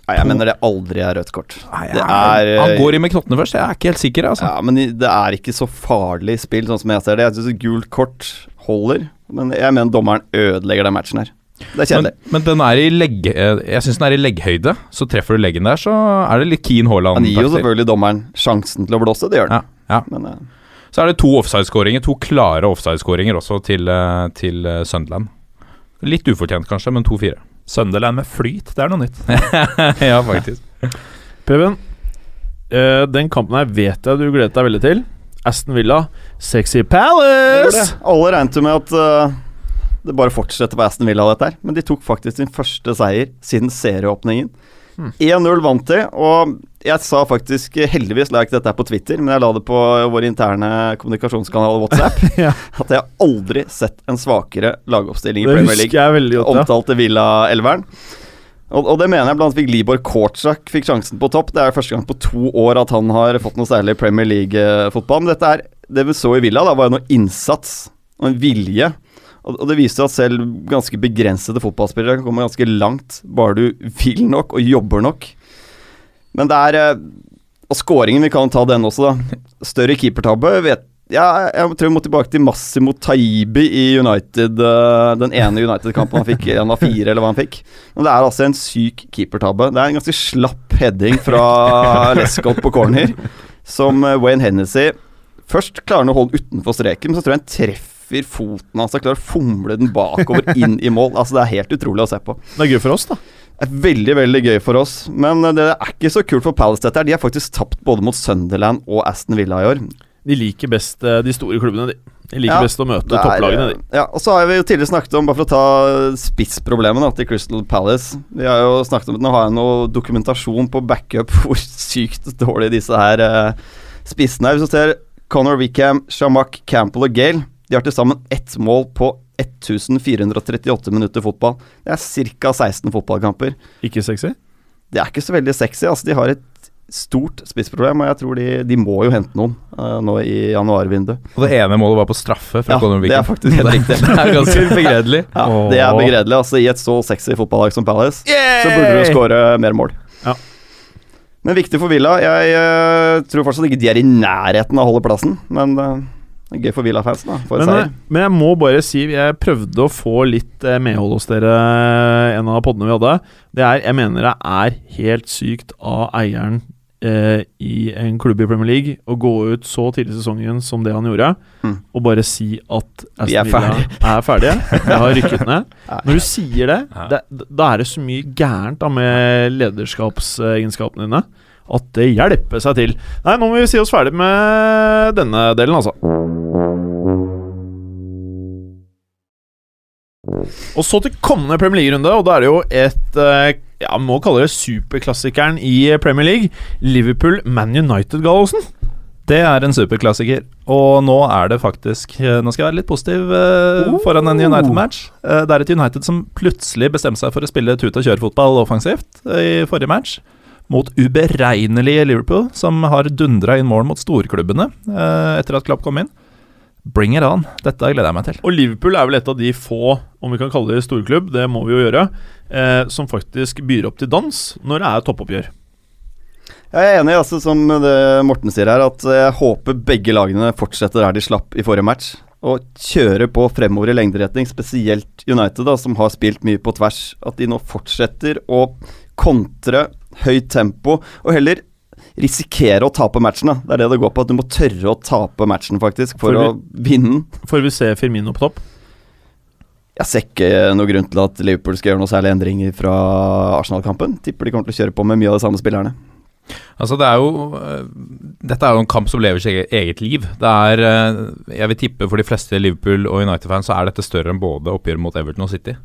[SPEAKER 3] Nei, jeg mener det aldri er rødt kort.
[SPEAKER 4] Nei,
[SPEAKER 3] Det er eh,
[SPEAKER 4] Han går inn med knottene først. Jeg er ikke helt sikker. Altså.
[SPEAKER 3] Ja, men det er ikke så farlig spill, sånn som jeg ser det. Jeg syns gult kort holder, men jeg mener dommeren ødelegger den matchen her. Det er
[SPEAKER 4] Men,
[SPEAKER 3] kjedelig.
[SPEAKER 4] men den er i legg... eh, Jeg syns den er i legghøyde. Så treffer du leggen der, så er det litt Keen Haaland.
[SPEAKER 3] Han gir jo selvfølgelig dommeren sjansen til å blåse, det gjør han.
[SPEAKER 4] Ja, ja.
[SPEAKER 3] Men uh,
[SPEAKER 4] Så er det to offside-skåringer. To klare offside-skåringer også til, til Sunderland. Litt ufortjent kanskje, men 2-4.
[SPEAKER 2] Sunderland med flyt, det er noe nytt.
[SPEAKER 4] ja, faktisk.
[SPEAKER 1] Preben, uh, den kampen her vet jeg du gledet deg veldig til. Aston Villa, Sexy
[SPEAKER 3] Det det.
[SPEAKER 1] Palace!
[SPEAKER 3] Alle regnet jo med at uh, det bare fortsetter på Aston Villa, dette her. Men de tok faktisk sin første seier siden serieåpningen. 1-0 vant de, og jeg sa faktisk Heldigvis la jeg ikke dette her på Twitter, men jeg la det på vår interne kommunikasjonskanal WhatsApp.
[SPEAKER 1] Ja.
[SPEAKER 3] At jeg aldri sett en svakere lagoppstilling i
[SPEAKER 1] Det
[SPEAKER 3] Premier League.
[SPEAKER 1] jeg veldig godt. Ja.
[SPEAKER 3] Omtalte Villa-elveren. Og, og det mener jeg blant annet fikk Libor Kortsak fikk sjansen på topp. Det er første gang på to år at han har fått noe særlig Premier League-fotball. Men dette er, det vi så i Villa, da, var jo noe innsats og en vilje. Og, det viste at selv ganske begrensede fotballspillere kan komme ganske langt bare du vil nok og jobber nok. Men det er eh, Og skåringen, vi kan ta den også, da. Større keepertabbe. vet ja, jeg tror vi må tilbake til Massimo Taibi i United. eh, den ene United-kampen han fikk, en av fire, eller hva han fikk. Men det er altså en syk keepertabbe. Det er en ganske slapp heading fra Lescott på corner, som eh, Wayne Hennessy Først klarer han å holde utenfor streken, men så tror jeg han treffer foten hans og klarer å fomle den bakover inn i mål. Altså Det er helt utrolig å se på.
[SPEAKER 1] Det er gøy for oss, da.
[SPEAKER 3] Er veldig veldig gøy for oss, men eh, det er ikke så kult for Palace dette her. De har faktisk tapt både mot Sunderland og Aston Villa i år.
[SPEAKER 1] De liker best eh, de store klubbene, de. De liker
[SPEAKER 3] Ja,
[SPEAKER 1] best å møte
[SPEAKER 3] er,
[SPEAKER 1] topplagene, de.
[SPEAKER 3] Ja, og så har vi jo tidligere snakket om, bare for å ta spissproblemet til Crystal Palace Vi har jo snakket om at nå har jeg noe dokumentasjon på backup hvor sykt dårlig disse her eh, spissene er. Hvis du ser Conor Wickham, Shamak, Campbell og Gale, de har til sammen ett mål på 1438 minutter fotball. Det er ca. 16 fotballkamper.
[SPEAKER 1] Ikke sexy?
[SPEAKER 3] Det er ikke så veldig sexy. Altså, de har et stort spissproblem, og jeg tror de, de må jo hente noen uh, nå i januarvinduet.
[SPEAKER 4] Og det ene målet var på straffe fra
[SPEAKER 3] Ja, det er faktisk helt riktig.
[SPEAKER 4] det er ganske begredelig.
[SPEAKER 3] Ja, det er begredelig. Altså, I et så sexy fotballag som Palace, så burde du skåre mer mål.
[SPEAKER 1] Ja.
[SPEAKER 3] Men viktig for Villa. Jeg uh, tror fortsatt ikke de er i nærheten av å holde plassen, men er gøy for Villa-fansen. da, for en
[SPEAKER 1] Men,
[SPEAKER 3] seier.
[SPEAKER 1] eh, men jeg må bare si Jeg prøvde å få litt eh, medhold hos dere eh, en av podene vi hadde. Det er, Jeg mener det er helt sykt av eieren eh, i en klubb i Premier League å gå ut så tidlig i sesongen som det han gjorde,
[SPEAKER 3] Mm.
[SPEAKER 1] og bare si at
[SPEAKER 3] Vi er
[SPEAKER 1] Villa er ferdige. Jeg har rykket ned. Når du sier det, det, da er det så mye gærent da med lederskapsegenskapene dine at det hjelper seg til. Nei, nå må vi si oss ferdig med denne delen, altså. Og så til kommende Premier League-runde, og da er det jo et eh, Ja, må kalle det superklassikeren i Premier League. Liverpool-Man United, Gallosen.
[SPEAKER 2] Det er en superklassiker, og nå er det faktisk eh, Nå skal jeg være litt positiv eh, foran en United-match. Eh, det er et United som plutselig bestemte seg for å spille tut og kjør-fotball offensivt eh, i forrige match. Mot uberegnelige Liverpool, som har dundra inn mål mot storklubbene eh, etter at Klapp kom inn. Bring it on. Dette gleder jeg meg til.
[SPEAKER 1] Og Liverpool er vel et av de få, om vi kan kalle det storklubb, det må vi jo gjøre, eh, som faktisk byr opp til dans når det er toppoppgjør.
[SPEAKER 3] Jeg er enig, altså, som det Morten sier her, at jeg håper begge lagene fortsetter der de slapp i forrige match. Og kjører på fremover i lengderetning, spesielt United, da, som har spilt mye på tvers. At de nå fortsetter å kontre høyt tempo, og heller risikere å tape matchen. da Det er det det går på, at du må tørre å tape matchen, faktisk, for
[SPEAKER 1] vi,
[SPEAKER 3] å vinne den.
[SPEAKER 1] Får vi se Firmino på topp?
[SPEAKER 3] Jeg ser ikke noe grunn til at Liverpool skal gjøre noe særlig endringer fra Arsenal-kampen. Tipper de kommer til å kjøre på med mye av de samme spillerne.
[SPEAKER 4] Altså det er jo øh, Dette er jo en kamp som lever sitt eget- liv. Det er øh, Jeg vil tippe for de fleste Liverpool- og United-fans så er dette større enn både oppgjøret mot Everton og City.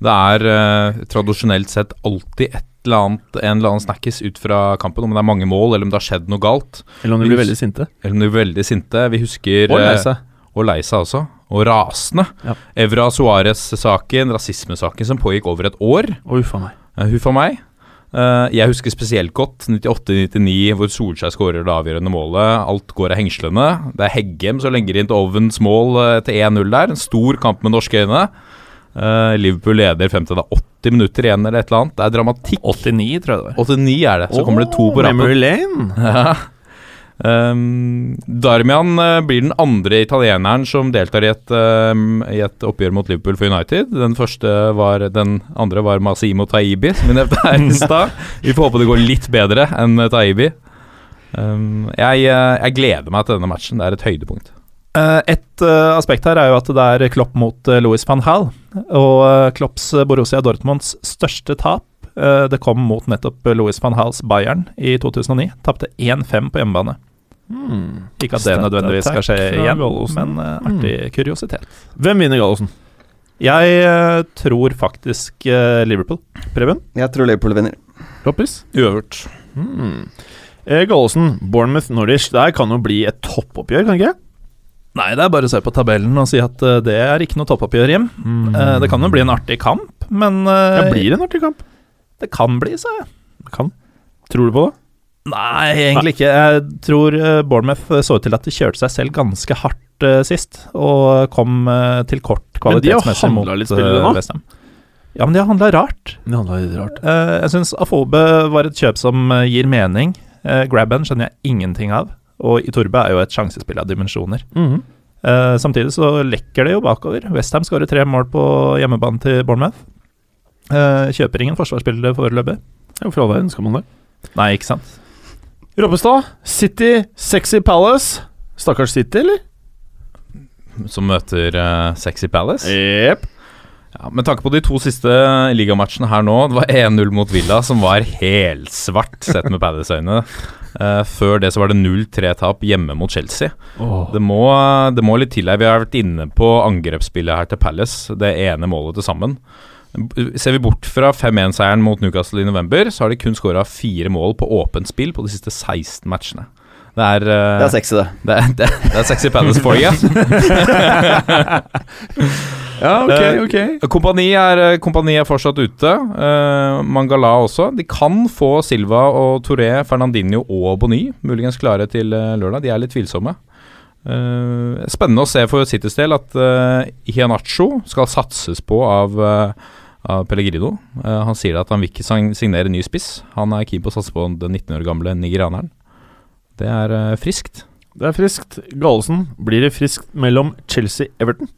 [SPEAKER 4] Det er øh, tradisjonelt sett alltid et eller annet, en eller annen snakkis ut fra kampen, om det er mange mål eller om det har skjedd noe galt.
[SPEAKER 1] Eller om de blir veldig sinte?
[SPEAKER 4] Eller om de blir veldig sinte. Vi husker
[SPEAKER 1] Og lei
[SPEAKER 4] øh,
[SPEAKER 1] seg.
[SPEAKER 4] og lei seg også. Og rasende.
[SPEAKER 1] Ja.
[SPEAKER 4] Evra Suárez-saken, rasismesaken som pågikk over et år.
[SPEAKER 1] Og huffa meg.
[SPEAKER 4] Uh, Huff meg. Uh, jeg husker spesielt godt 98-99, hvor Solskjær skårer det avgjørende målet. Alt går av hengslene. Det er Heggem som legger inn til Ovens mål uh, til 1-0 der. En stor kamp med norske øyne. Uh, Liverpool leder frem til det er 80 minutter igjen eller et eller annet. Det er dramatikk.
[SPEAKER 2] 89, tror jeg det var.
[SPEAKER 4] 89 er det. Så kommer det to på rappen.
[SPEAKER 1] Memory Lane.
[SPEAKER 4] Ja. Um, Darmian uh, blir den andre italieneren som deltar i et, uh, i et oppgjør mot Liverpool for United. Den første var Den andre var Masimo Taibi, som vi nevnte her i stad. Vi får håpe det går litt bedre enn Taibi. Um, jeg, uh, jeg gleder meg til denne matchen. Det er et høydepunkt.
[SPEAKER 2] Eh, Et eh, aspekt her er jo at det er Klopp mot uh, Louis van Hall. Og eh, Klopps eh, Borussia Dortmunds største tap Eh, det kom mot nettopp Louis van Halls Bayern i 2009. Tapte 1-5 på hjemmebane. Ikke at det nødvendigvis skal skje igjen,
[SPEAKER 1] Gallosen.
[SPEAKER 2] men eh, artig kuriositet.
[SPEAKER 1] Hvem vinner Gallosen?
[SPEAKER 2] Jeg eh, tror faktisk eh, Liverpool.
[SPEAKER 1] Preben?
[SPEAKER 3] Jeg tror Liverpool vinner.
[SPEAKER 1] Loppis?
[SPEAKER 4] Uøvert.
[SPEAKER 1] Hmm. Eh, Gallosen, Bournemouth Norwich. Der kan jo bli et toppoppgjør, kan det ikke?
[SPEAKER 2] Nei, det er bare å se på tabellen og si at eh, det er ikke noe toppoppgjør Jim. Eh, det kan jo bli en artig kamp, men eh,
[SPEAKER 1] Det blir en artig kamp.
[SPEAKER 2] det kan bli, sa jeg.
[SPEAKER 1] Kan. Tror du på det?
[SPEAKER 2] Nei, egentlig ikke. Jeg tror Bournemouth så ut til at de kjørte seg selv ganske hardt sist, og kom til kort kvalitetsmessig mot
[SPEAKER 1] handlet litt spillere nå.
[SPEAKER 2] eh, West Ham. Ja, men de har handla rart.
[SPEAKER 1] De litt rart.
[SPEAKER 2] Jeg syns Afobe var et kjøp som gir mening. Grabben skjønner jeg ingenting av, og Torbe er jo et sjansespill av dimensjoner.
[SPEAKER 1] Mhm.
[SPEAKER 2] Uh, samtidig så lekker det jo bakover. Westham skårer tre mål på hjemmebane til Bournemouth. Uh, kjøper ingen forsvarsspillere foreløpig.
[SPEAKER 1] Hvorfor i all verden skal man det?
[SPEAKER 2] Nei, ikke sant.
[SPEAKER 1] Robbestad, City, Sexy Palace. Stakkars City, eller?
[SPEAKER 4] Som møter uh, Sexy Palace.
[SPEAKER 1] Jepp.
[SPEAKER 4] Ja, med tanke på de to siste ligamatchene her nå, det var 1-0 mot Villa, som var helsvart sett med Palace-øyne. Eh, før det så var det 0-3-tap hjemme mot Chelsea. Det må, det må litt til her. Vi har vært inne på angrepsspillet her til Palace, det ene målet til sammen. Ser vi bort fra 5-1-seieren mot Newcastle i november, så har de kun skåra fire mål på åpent spill på de siste 16 matchene. Det er, uh,
[SPEAKER 3] Det er sexy, det.
[SPEAKER 4] det, det, det er Sexy Palace for you.
[SPEAKER 1] Ja, ok,
[SPEAKER 4] Eh,
[SPEAKER 1] ok.
[SPEAKER 4] Kompani er, kompani er fortsatt ute. Uh, Mangala også. De kan få Silva og Toré, Fernandinho og Bony muligens klare til eh, lørdag. De er litt tvilsomme. Eh, spennende å se for Citys del at uh, Hianacho skal satses på av, eh, av Pellegrino. Uh, han sier at han vil ikke signere ny spiss. Han er keen på å satse på den 19 år gamle nigerianeren. Det er uh, friskt.
[SPEAKER 1] Det er friskt. Gallosen, blir det friskt mellom Chelsea-Everton?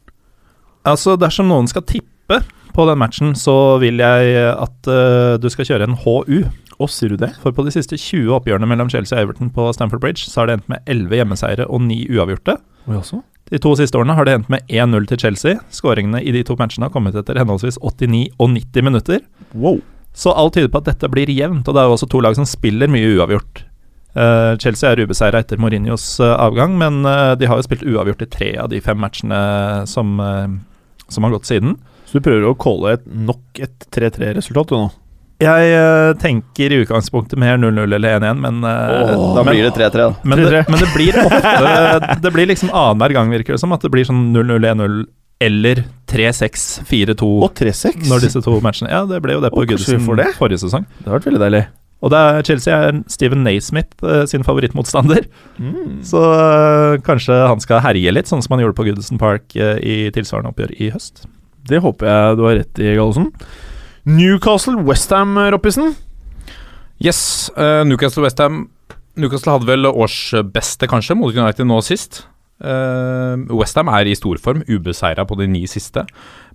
[SPEAKER 2] Altså, dersom noen skal tippe på den matchen, så vil jeg at uh, du skal kjøre en HU.
[SPEAKER 1] Å, sier du det?
[SPEAKER 2] For på de siste 20 oppgjørene mellom Chelsea og Everton på Stamford Bridge, så har det endt med 11 hjemmeseiere og 9 uavgjorte.
[SPEAKER 1] Oi, også?
[SPEAKER 2] De to siste årene har det endt med 1-0 til Chelsea. Skåringene i de to matchene har kommet etter henholdsvis 89 og 90 minutter.
[SPEAKER 1] Wow.
[SPEAKER 2] Så alt tyder på at dette blir jevnt, og det er jo også to lag som spiller mye uavgjort. Eh, Chelsea er ubeseira etter Mourinhos uh, avgang, men uh, de har jo spilt uavgjort i tre av de fem matchene som, som har gått siden.
[SPEAKER 1] Så du prøver å calle et, nok et 3-3-resultat du nå?
[SPEAKER 2] Jeg tenker i utgangspunktet mer 0-0 eller 1-1, men, oh,
[SPEAKER 3] Da
[SPEAKER 2] men,
[SPEAKER 3] blir det 3-3, da.
[SPEAKER 2] men, det,
[SPEAKER 1] 3-3.
[SPEAKER 2] men det blir ofte Det blir liksom annenhver gang, virker det som, at det blir sånn 0-0, 1-0 eller 3-6, 4-2
[SPEAKER 1] Og 3-6?
[SPEAKER 2] når disse to matchene Ja, det ble jo det på
[SPEAKER 1] det?
[SPEAKER 2] forrige sesong.
[SPEAKER 1] Det har vært veldig deilig.
[SPEAKER 2] Og det er Chelsea er Steven Naismith eh, sin favorittmotstander.
[SPEAKER 1] Mm.
[SPEAKER 2] Så uh, kanskje han skal herje litt, sånn som han gjorde på Goodison Park uh, i tilsvarende oppgjør i høst.
[SPEAKER 1] Det håper jeg du har rett i, Gallosen. Newcastle-Westham, Roppisen.
[SPEAKER 4] Yes, uh, Newcastle Westham Newcastle hadde vel årsbeste, kanskje, mot United nå sist. Uh, Westham er i storform, ubeseira på de ni siste.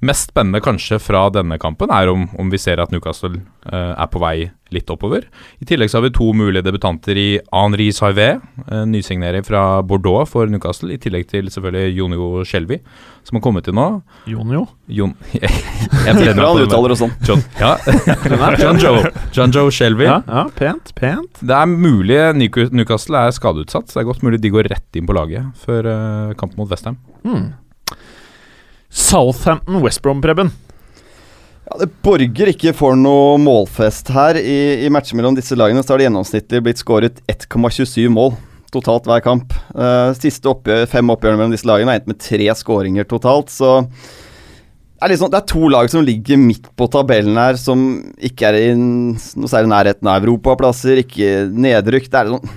[SPEAKER 4] Mest spennende kanskje fra denne kampen er om, om vi ser at Newcastle uh, er på vei litt oppover. I tillegg så har vi to mulige debutanter i Henri Saivet, uh, nysignering fra Bordeaux for Newcastle, i tillegg til selvfølgelig Jonio Skjelvi, som har kommet til nå.
[SPEAKER 1] Jonio.
[SPEAKER 4] Jon Jeg
[SPEAKER 3] Tipper han uttaler det sånn.
[SPEAKER 4] John, ja. John Joe, John Joe Shelby.
[SPEAKER 1] Ja, ja, pent, pent.
[SPEAKER 4] Det er mulig New- Newcastle er skadeutsatt. Så det er godt mulig de går rett inn på laget før uh, kampen mot Westham.
[SPEAKER 1] Hmm. Southampton West Brom, Preben.
[SPEAKER 3] Ja, det borger ikke for noe målfest her. I, I matcher mellom disse lagene så har det gjennomsnittlig blitt skåret 1,27 mål totalt hver kamp. Uh, siste oppgjør, fem oppgjørene mellom disse lagene har endt med tre skåringer totalt, så det er, liksom, det er to lag som ligger midt på tabellen her, som ikke er i noe særlig nærheten av europaplasser, ikke nedrykk. Det er, liksom,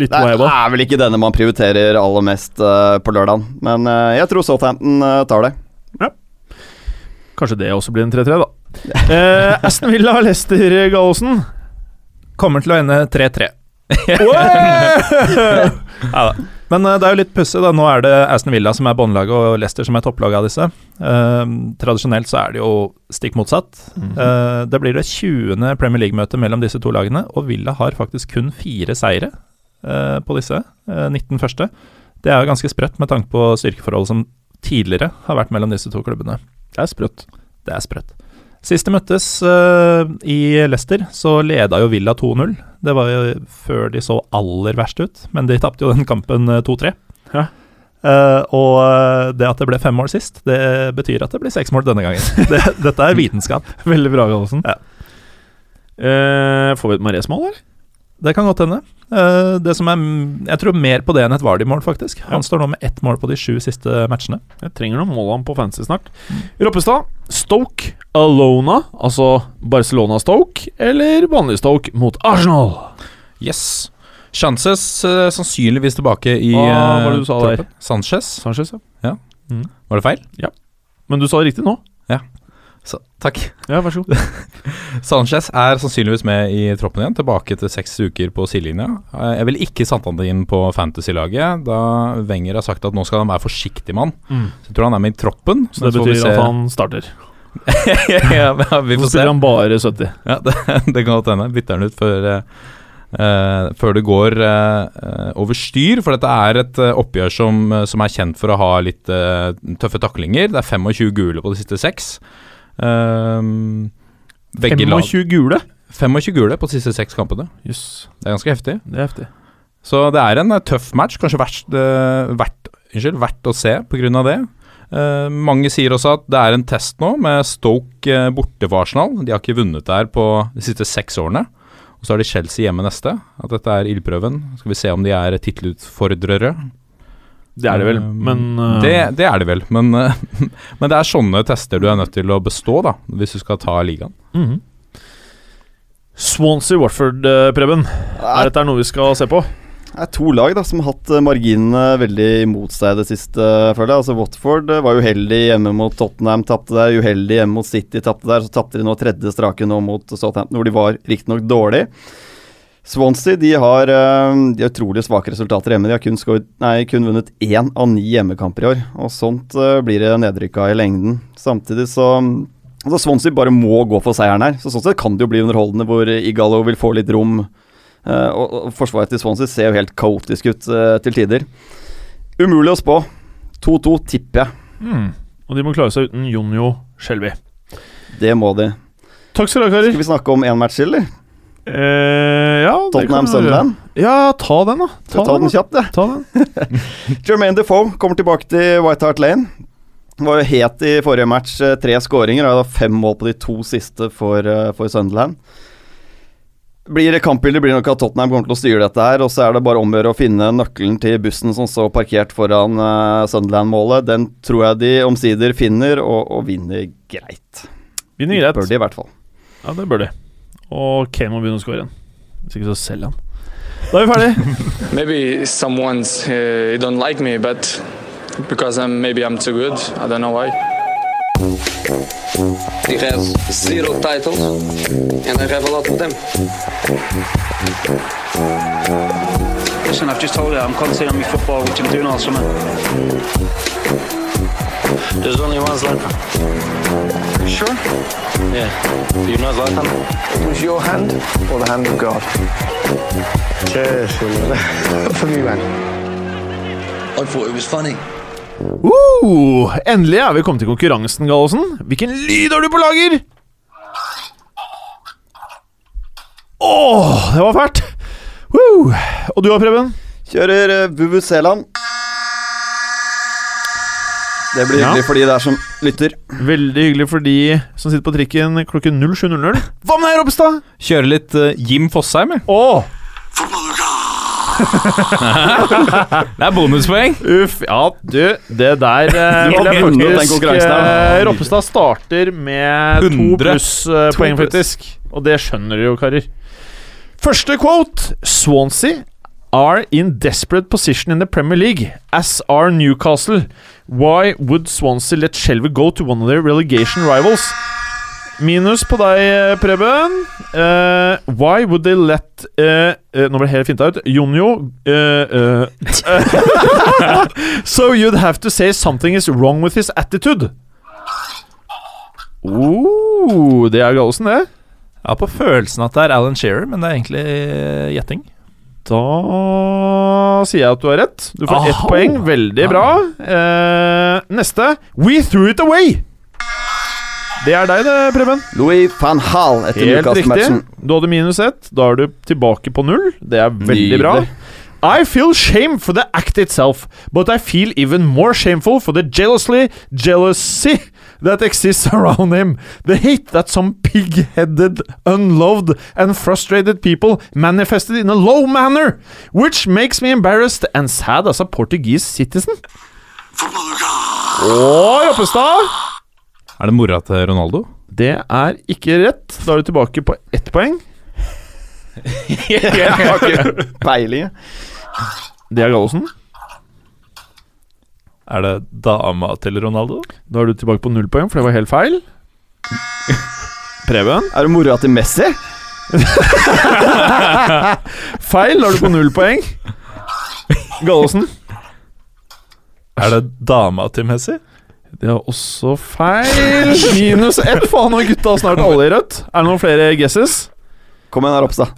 [SPEAKER 1] Litt
[SPEAKER 3] det er, vel ikke denne man prioriterer aller mest uh, på lørdagen, men uh, jeg tror Southampton uh, tar det.
[SPEAKER 1] Kanskje det også blir en 3-3, da. Eh, Aston Villa Lester Gallosen.
[SPEAKER 2] Kommer til å ende 3-3. Ja. Men det er jo litt pussig. Nå er det Aston Villa som er båndlaget, og Leicester som er topplaget av disse. Eh, tradisjonelt så er det jo stikk motsatt. Eh, det blir det 20. Premier League-møtet mellom disse to lagene, og Villa har faktisk kun fire seire på disse. eh, 19 første. Det er jo ganske sprøtt med tanke på styrkeforholdet som tidligere har vært mellom disse to klubbene.
[SPEAKER 1] Det er sprøtt.
[SPEAKER 2] Det er sprøtt. Sist de møttes uh, i Leicester, så leda jo Villa 2-0. Det var jo før de så aller verst ut, men de tapte jo den kampen eh, 2-3.
[SPEAKER 1] Ja.
[SPEAKER 2] Uh, og eh, det at det ble fem mål sist, det betyr at det blir seks mål denne gangen. det, dette er vitenskap.
[SPEAKER 1] Veldig bra, Gallosen.
[SPEAKER 2] Ja.
[SPEAKER 1] Uh, får vi et Marés-mål, eller?
[SPEAKER 2] Det kan godt hende. Eh, det som er Jeg tror mer på det enn et Vardy-mål, faktisk. Han står nå med ett mål på de sju siste matchene.
[SPEAKER 1] Jeg trenger noen mål han på fancy snart. Roppestad, Stoke Alona, altså Barcelona-Stoke, eller vanlig Stoke mot Arsenal?
[SPEAKER 4] Yes. Chances eh, sannsynligvis tilbake i
[SPEAKER 1] Hva var det
[SPEAKER 4] eh,
[SPEAKER 1] du sa der?
[SPEAKER 4] Sanchez.
[SPEAKER 1] Sanchez, ja.
[SPEAKER 4] Var det feil? Ja.
[SPEAKER 1] Men du sa det riktig nå.
[SPEAKER 4] Så, takk.
[SPEAKER 1] Ja, vær så god.
[SPEAKER 4] Sanchez er sannsynligvis med i troppen igjen, tilbake til seks uker på sidelinja. Eh, Jeg vil ikke satt han inn på Fantasy-laget, da Wenger har sagt at nå skal han være forsiktig mann.
[SPEAKER 1] Mm.
[SPEAKER 4] Så jeg tror han er med i troppen.
[SPEAKER 1] Så det
[SPEAKER 4] så
[SPEAKER 1] betyr at han starter.
[SPEAKER 4] ja, vi
[SPEAKER 1] Så
[SPEAKER 4] får se.
[SPEAKER 1] spiller han bare 70.
[SPEAKER 4] Ja, det, det kan godt hende. Bytter han ut før, eh, før det går uh, uh, over styr. For dette er et oppgjør som, som er kjent for å ha litt tøffe taklinger. Det er 25 gule på de siste seks. Um, lag
[SPEAKER 1] 25 gule?
[SPEAKER 4] 25 gule på de siste seks kampene.
[SPEAKER 1] Yes.
[SPEAKER 4] Det er ganske heftig.
[SPEAKER 1] det er heftig.
[SPEAKER 4] Så det er en eh, tøff match. Kanskje verst, uh, verdt, unnskyld, verdt å se pga. det. Uh, mange sier også at det er en test nå med Stoke uh, borte for Arsenal. De har ikke vunnet der på de siste seks årene. Og så har de Chelsea hjemme neste. At dette er ildprøven. Skal vi se om de er tittelutfordrere.
[SPEAKER 1] Det er det vel,
[SPEAKER 4] Um,
[SPEAKER 1] men uh,
[SPEAKER 4] Det, det er det vel, men, uh, men det er sånne tester du er nødt til å bestå, da, hvis du skal ta ligaen.
[SPEAKER 1] mhm. Swansea-Watford, uh, Preben. Er dette noe vi skal se på?
[SPEAKER 3] Det er to lag da som har hatt eh, marginene veldig imot seg det siste, føler jeg. Altså Watford var uheldig hjemme mot Tottenham, tapte der. Uheldig hjemme mot City, tapte der. Så tapte de nå tredje strake nå mot Southampton, hvor de var riktignok dårlig. Swansea de har, eh, de har utrolig svake resultater hjemme. De har kun, skåret- nei, kun vunnet én av ni hjemmekamper i år. Og sånt eh, blir det nedrykka i lengden. Samtidig så altså Swansea bare må gå for seieren her. Så Sånn sett kan det jo bli underholdende hvor Igalo vil få litt rom. Eh, og, Forsvaret til Swansea ser jo helt kaotisk ut til tider. Umulig å spå. 2-2 tipper jeg.
[SPEAKER 1] Mm. Og de må klare seg uten Jonjo Skjelvi.
[SPEAKER 3] Det må de.
[SPEAKER 1] Takk skal du ha, karer.
[SPEAKER 3] Skal vi snakke om én match eller?
[SPEAKER 1] Eh, ja, det gjøre.
[SPEAKER 3] Tottenham-Sunderland?
[SPEAKER 1] Ja, ta den, da.
[SPEAKER 3] Ta, ta den kjapt, jeg.
[SPEAKER 1] Ta den.
[SPEAKER 3] Jermaine Defoe kommer tilbake til White Hart Lane. Var jo het i forrige match. eh, Tre skåringer. Da fem mål på de to siste for, eh, for Sunderland. Blir det Kampbildet blir nok at Tottenham kommer til å styre dette her. Og så er det bare om å gjøre å finne nøkkelen til bussen som står parkert foran uh, Sunderland-målet. Den tror jeg de omsider finner, og, og vinner greit.
[SPEAKER 1] Vinner greit.
[SPEAKER 3] Bør de i hvert fall.
[SPEAKER 1] Ja, det bør de. Og Kane må begynne å skåre igjen. Hvis ikke så selger han. Da er vi ferdig.
[SPEAKER 5] maybe someone's uh, don't like me but because I'm maybe I'm too good I don't know why
[SPEAKER 6] He has zero titles, and I have a lot of them.
[SPEAKER 7] Listen, I've just told you I'm concentrating on my football, which I'm doing all summer.
[SPEAKER 6] There's only one Zlatan.
[SPEAKER 7] Sure?
[SPEAKER 6] Yeah. Do you know Zlatan?
[SPEAKER 7] It was your hand or the hand of God? Cheers. For me, man.
[SPEAKER 6] I thought it was funny.
[SPEAKER 1] Uh, endelig er vi kommet til konkurransen, Gallosen. Hvilken lyd har du på lager? Åh, det var fælt. Uh, Og du da, Preben?
[SPEAKER 3] Kjører uh, Vuvuzeland. Det blir
[SPEAKER 1] Ja.
[SPEAKER 3] hyggelig for de der som lytter.
[SPEAKER 1] Veldig hyggelig for de som sitter på trikken klokken 07.00. Hva med deg, Ropstad?
[SPEAKER 4] Kjøre litt eh, Jim Fosheim, jeg.
[SPEAKER 1] Åh,
[SPEAKER 4] Det er bonuspoeng.
[SPEAKER 1] uff. Ja, du, det der eh,
[SPEAKER 3] Du
[SPEAKER 1] vil jeg
[SPEAKER 3] vunnet den
[SPEAKER 1] faktisk
[SPEAKER 3] konkurransen her.
[SPEAKER 1] eh, Roppestad starter med to
[SPEAKER 4] 100.
[SPEAKER 1] pluss eh,
[SPEAKER 4] To
[SPEAKER 1] poeng,
[SPEAKER 4] pluss.
[SPEAKER 1] faktisk. Og det skjønner du jo, karer. Første quote. Swansea are in desperate position in the Premier League, as are Newcastle. Why would Swansea let Shelby go to one of their relegation rivals? Minus på deg, Preben. Uh, why would they let uh, uh, Nå ble det helt finta ut. Jonjo So you'd have to say something is wrong with his attitude. Oh, det er Gallosen, det.
[SPEAKER 2] Jeg har på følelsen at det er Alan Shearer, men det er egentlig gjetting.
[SPEAKER 1] Da sier jeg at du har rett. Du får ett poeng. Veldig bra. Eh, neste. We threw it away. Det er deg, det, Preben.
[SPEAKER 3] Louis van Hall etter
[SPEAKER 1] Helt riktig. Du hadde minus ett. Da er du tilbake på null. Det er veldig
[SPEAKER 3] Nydelig.
[SPEAKER 1] bra. I feel shame for the act itself, but I feel even more shameful for the jealously jealousy that exists around him. The hate that some pig-headed, unloved, and frustrated people manifested in a low manner, which makes me embarrassed and sad as a Portuguese citizen. Å, Joppestad!
[SPEAKER 4] Er det mora til Ronaldo?
[SPEAKER 1] Det er ikke rett. Da er du tilbake på ett poeng.
[SPEAKER 3] Jeg har ikke peiling.
[SPEAKER 1] Det er Gallosen.
[SPEAKER 2] Er det dama til Ronaldo?
[SPEAKER 1] Da er du tilbake på null poeng, for det var helt feil. Preben.
[SPEAKER 3] Er det mora til Messi?
[SPEAKER 1] Feil. Da er du på null poeng. Gallosen.
[SPEAKER 2] Er det dama til Messi?
[SPEAKER 1] Det er også feil. Minus ett. Faen, nå er gutta snart alle i rødt. Er det noen flere guesses?
[SPEAKER 3] Kom igjen, her, Ropstad.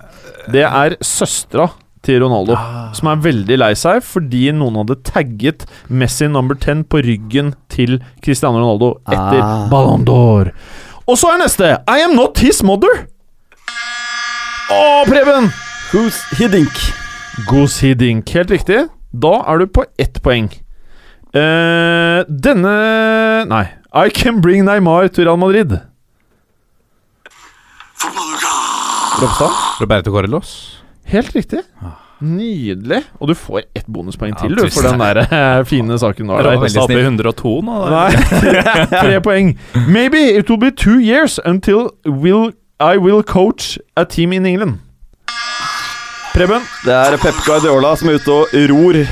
[SPEAKER 1] Det er søstera til Ronaldo, som er veldig lei seg fordi noen hadde tagget Messi number 10 på ryggen til Cristiano Ronaldo etter
[SPEAKER 3] Ah.
[SPEAKER 1] Ballon d'Or. Og så er neste I am not his mother. Å, Preben!
[SPEAKER 3] Who's Hiddink?
[SPEAKER 1] Goose Hiddink. Helt riktig. Da er du på ett poeng. Uh, denne Nei. I can bring Neymar til Real Madrid. Ropstad?
[SPEAKER 4] Roberto Correlos?
[SPEAKER 1] Helt riktig. Nydelig. Og du får ett bonuspoeng til
[SPEAKER 4] Ja,
[SPEAKER 1] du, for den der uh, fine saken du har der.
[SPEAKER 4] veldig
[SPEAKER 2] i
[SPEAKER 4] snill.
[SPEAKER 2] 102 nå.
[SPEAKER 1] Nei, tre poeng. Maybe it will be two years until will, I will coach a team in England. Preben,
[SPEAKER 3] Det er Pep Guardiola som er ute og ror.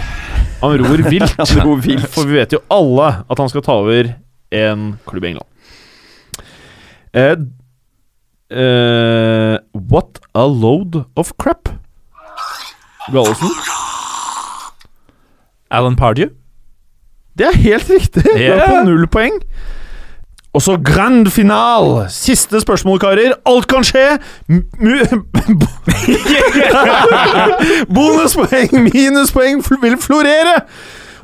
[SPEAKER 1] han ror vilt.
[SPEAKER 3] Han ror vilt.
[SPEAKER 1] For vi vet jo alle at han skal ta over en klubb i England. Eh, eh, what a load of crap. Gallosen.
[SPEAKER 2] Alan Pardew?
[SPEAKER 1] Det er helt riktig! Du er på null poeng. Og så grand final. Siste spørsmål, karer. Alt kan skje! Bonuspoeng, minuspoeng vil florere!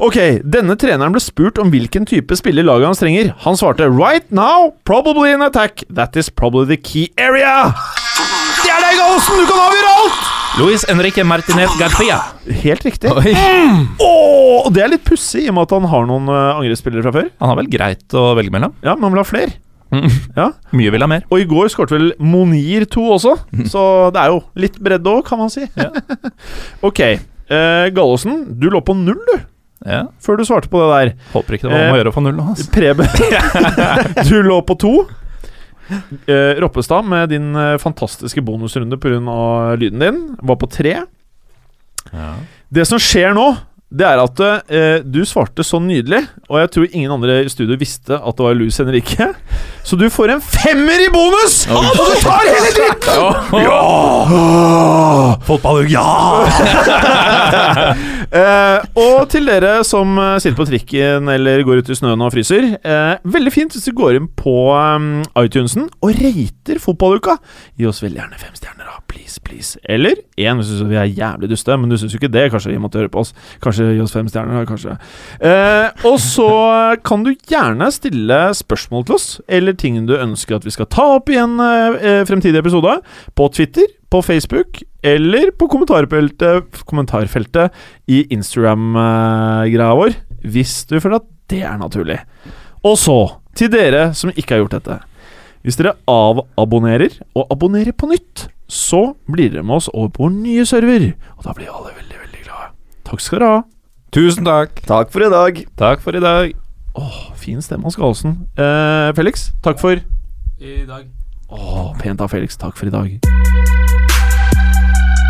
[SPEAKER 1] Ok, denne treneren ble spurt om hvilken type spiller laget hans trenger. Han svarte right now, probably in attack. That is probably the key area. Det er deg, Gallosen! Du kan avgjøre alt!
[SPEAKER 2] Luis Enrique Martinez Garcia.
[SPEAKER 1] Helt riktig.
[SPEAKER 4] Oi.
[SPEAKER 1] Åh, Oh, det er litt pussig, i og med at han har noen uh, angrepsspillere fra før.
[SPEAKER 2] Han har vel greit å velge mellom.
[SPEAKER 1] Ja, men han vil ha flere. Ja.
[SPEAKER 2] Mye vil ha mer.
[SPEAKER 1] Og i går skåret vel Monir 2 også, så det er jo litt bredde òg, kan man si. ok. uh, Gallosen, du lå på null, du,
[SPEAKER 2] Ja.
[SPEAKER 1] før du svarte på det der.
[SPEAKER 2] Håper ikke det var om å gjøre å få null nå. Altså.
[SPEAKER 1] Preben, du lå på to. Eh, Roppestad, med din eh, fantastiske bonusrunde pga. lyden din, var på tre. Det som skjer nå, det er at eh, du svarte så nydelig, og jeg tror ingen andre i studio visste at det var Louis Henrique. Så du får en femmer i bonus! Og du tar hele dritten!
[SPEAKER 2] Fotball, ja!
[SPEAKER 1] Eh, og til dere som eh, sitter på trikken eller går ut i snøen og fryser. Eh, veldig fint hvis du går inn på um, iTunesen og rater fotballuka. Gi oss veldig gjerne fem stjerner, da. Please, please. Eller én hvis du synes vi er jævlig duste, men du syns jo ikke det. Kanskje vi måtte høre på oss. Kanskje gi oss fem stjerner. Kanskje. Eh, og så kan du gjerne stille spørsmål til oss, eller ting du ønsker at vi skal ta opp i en eh, fremtidig episode. På Twitter, på Facebook eller på kommentarfeltet, kommentarfeltet i Instagram-greia vår, hvis du føler at det er naturlig. Og så, til dere som ikke har gjort dette. Hvis dere avabonnerer og abonnerer på nytt, så blir dere med oss over på vår nye server. Og da blir alle veldig, veldig glade. Takk skal dere ha.
[SPEAKER 4] Tusen takk.
[SPEAKER 3] Takk for i dag.
[SPEAKER 2] Takk for i dag.
[SPEAKER 1] Åh, fin stemme hos Galesen. Eh, Felix, takk for
[SPEAKER 4] I dag.
[SPEAKER 1] Åh, pent av Felix. Takk for i dag.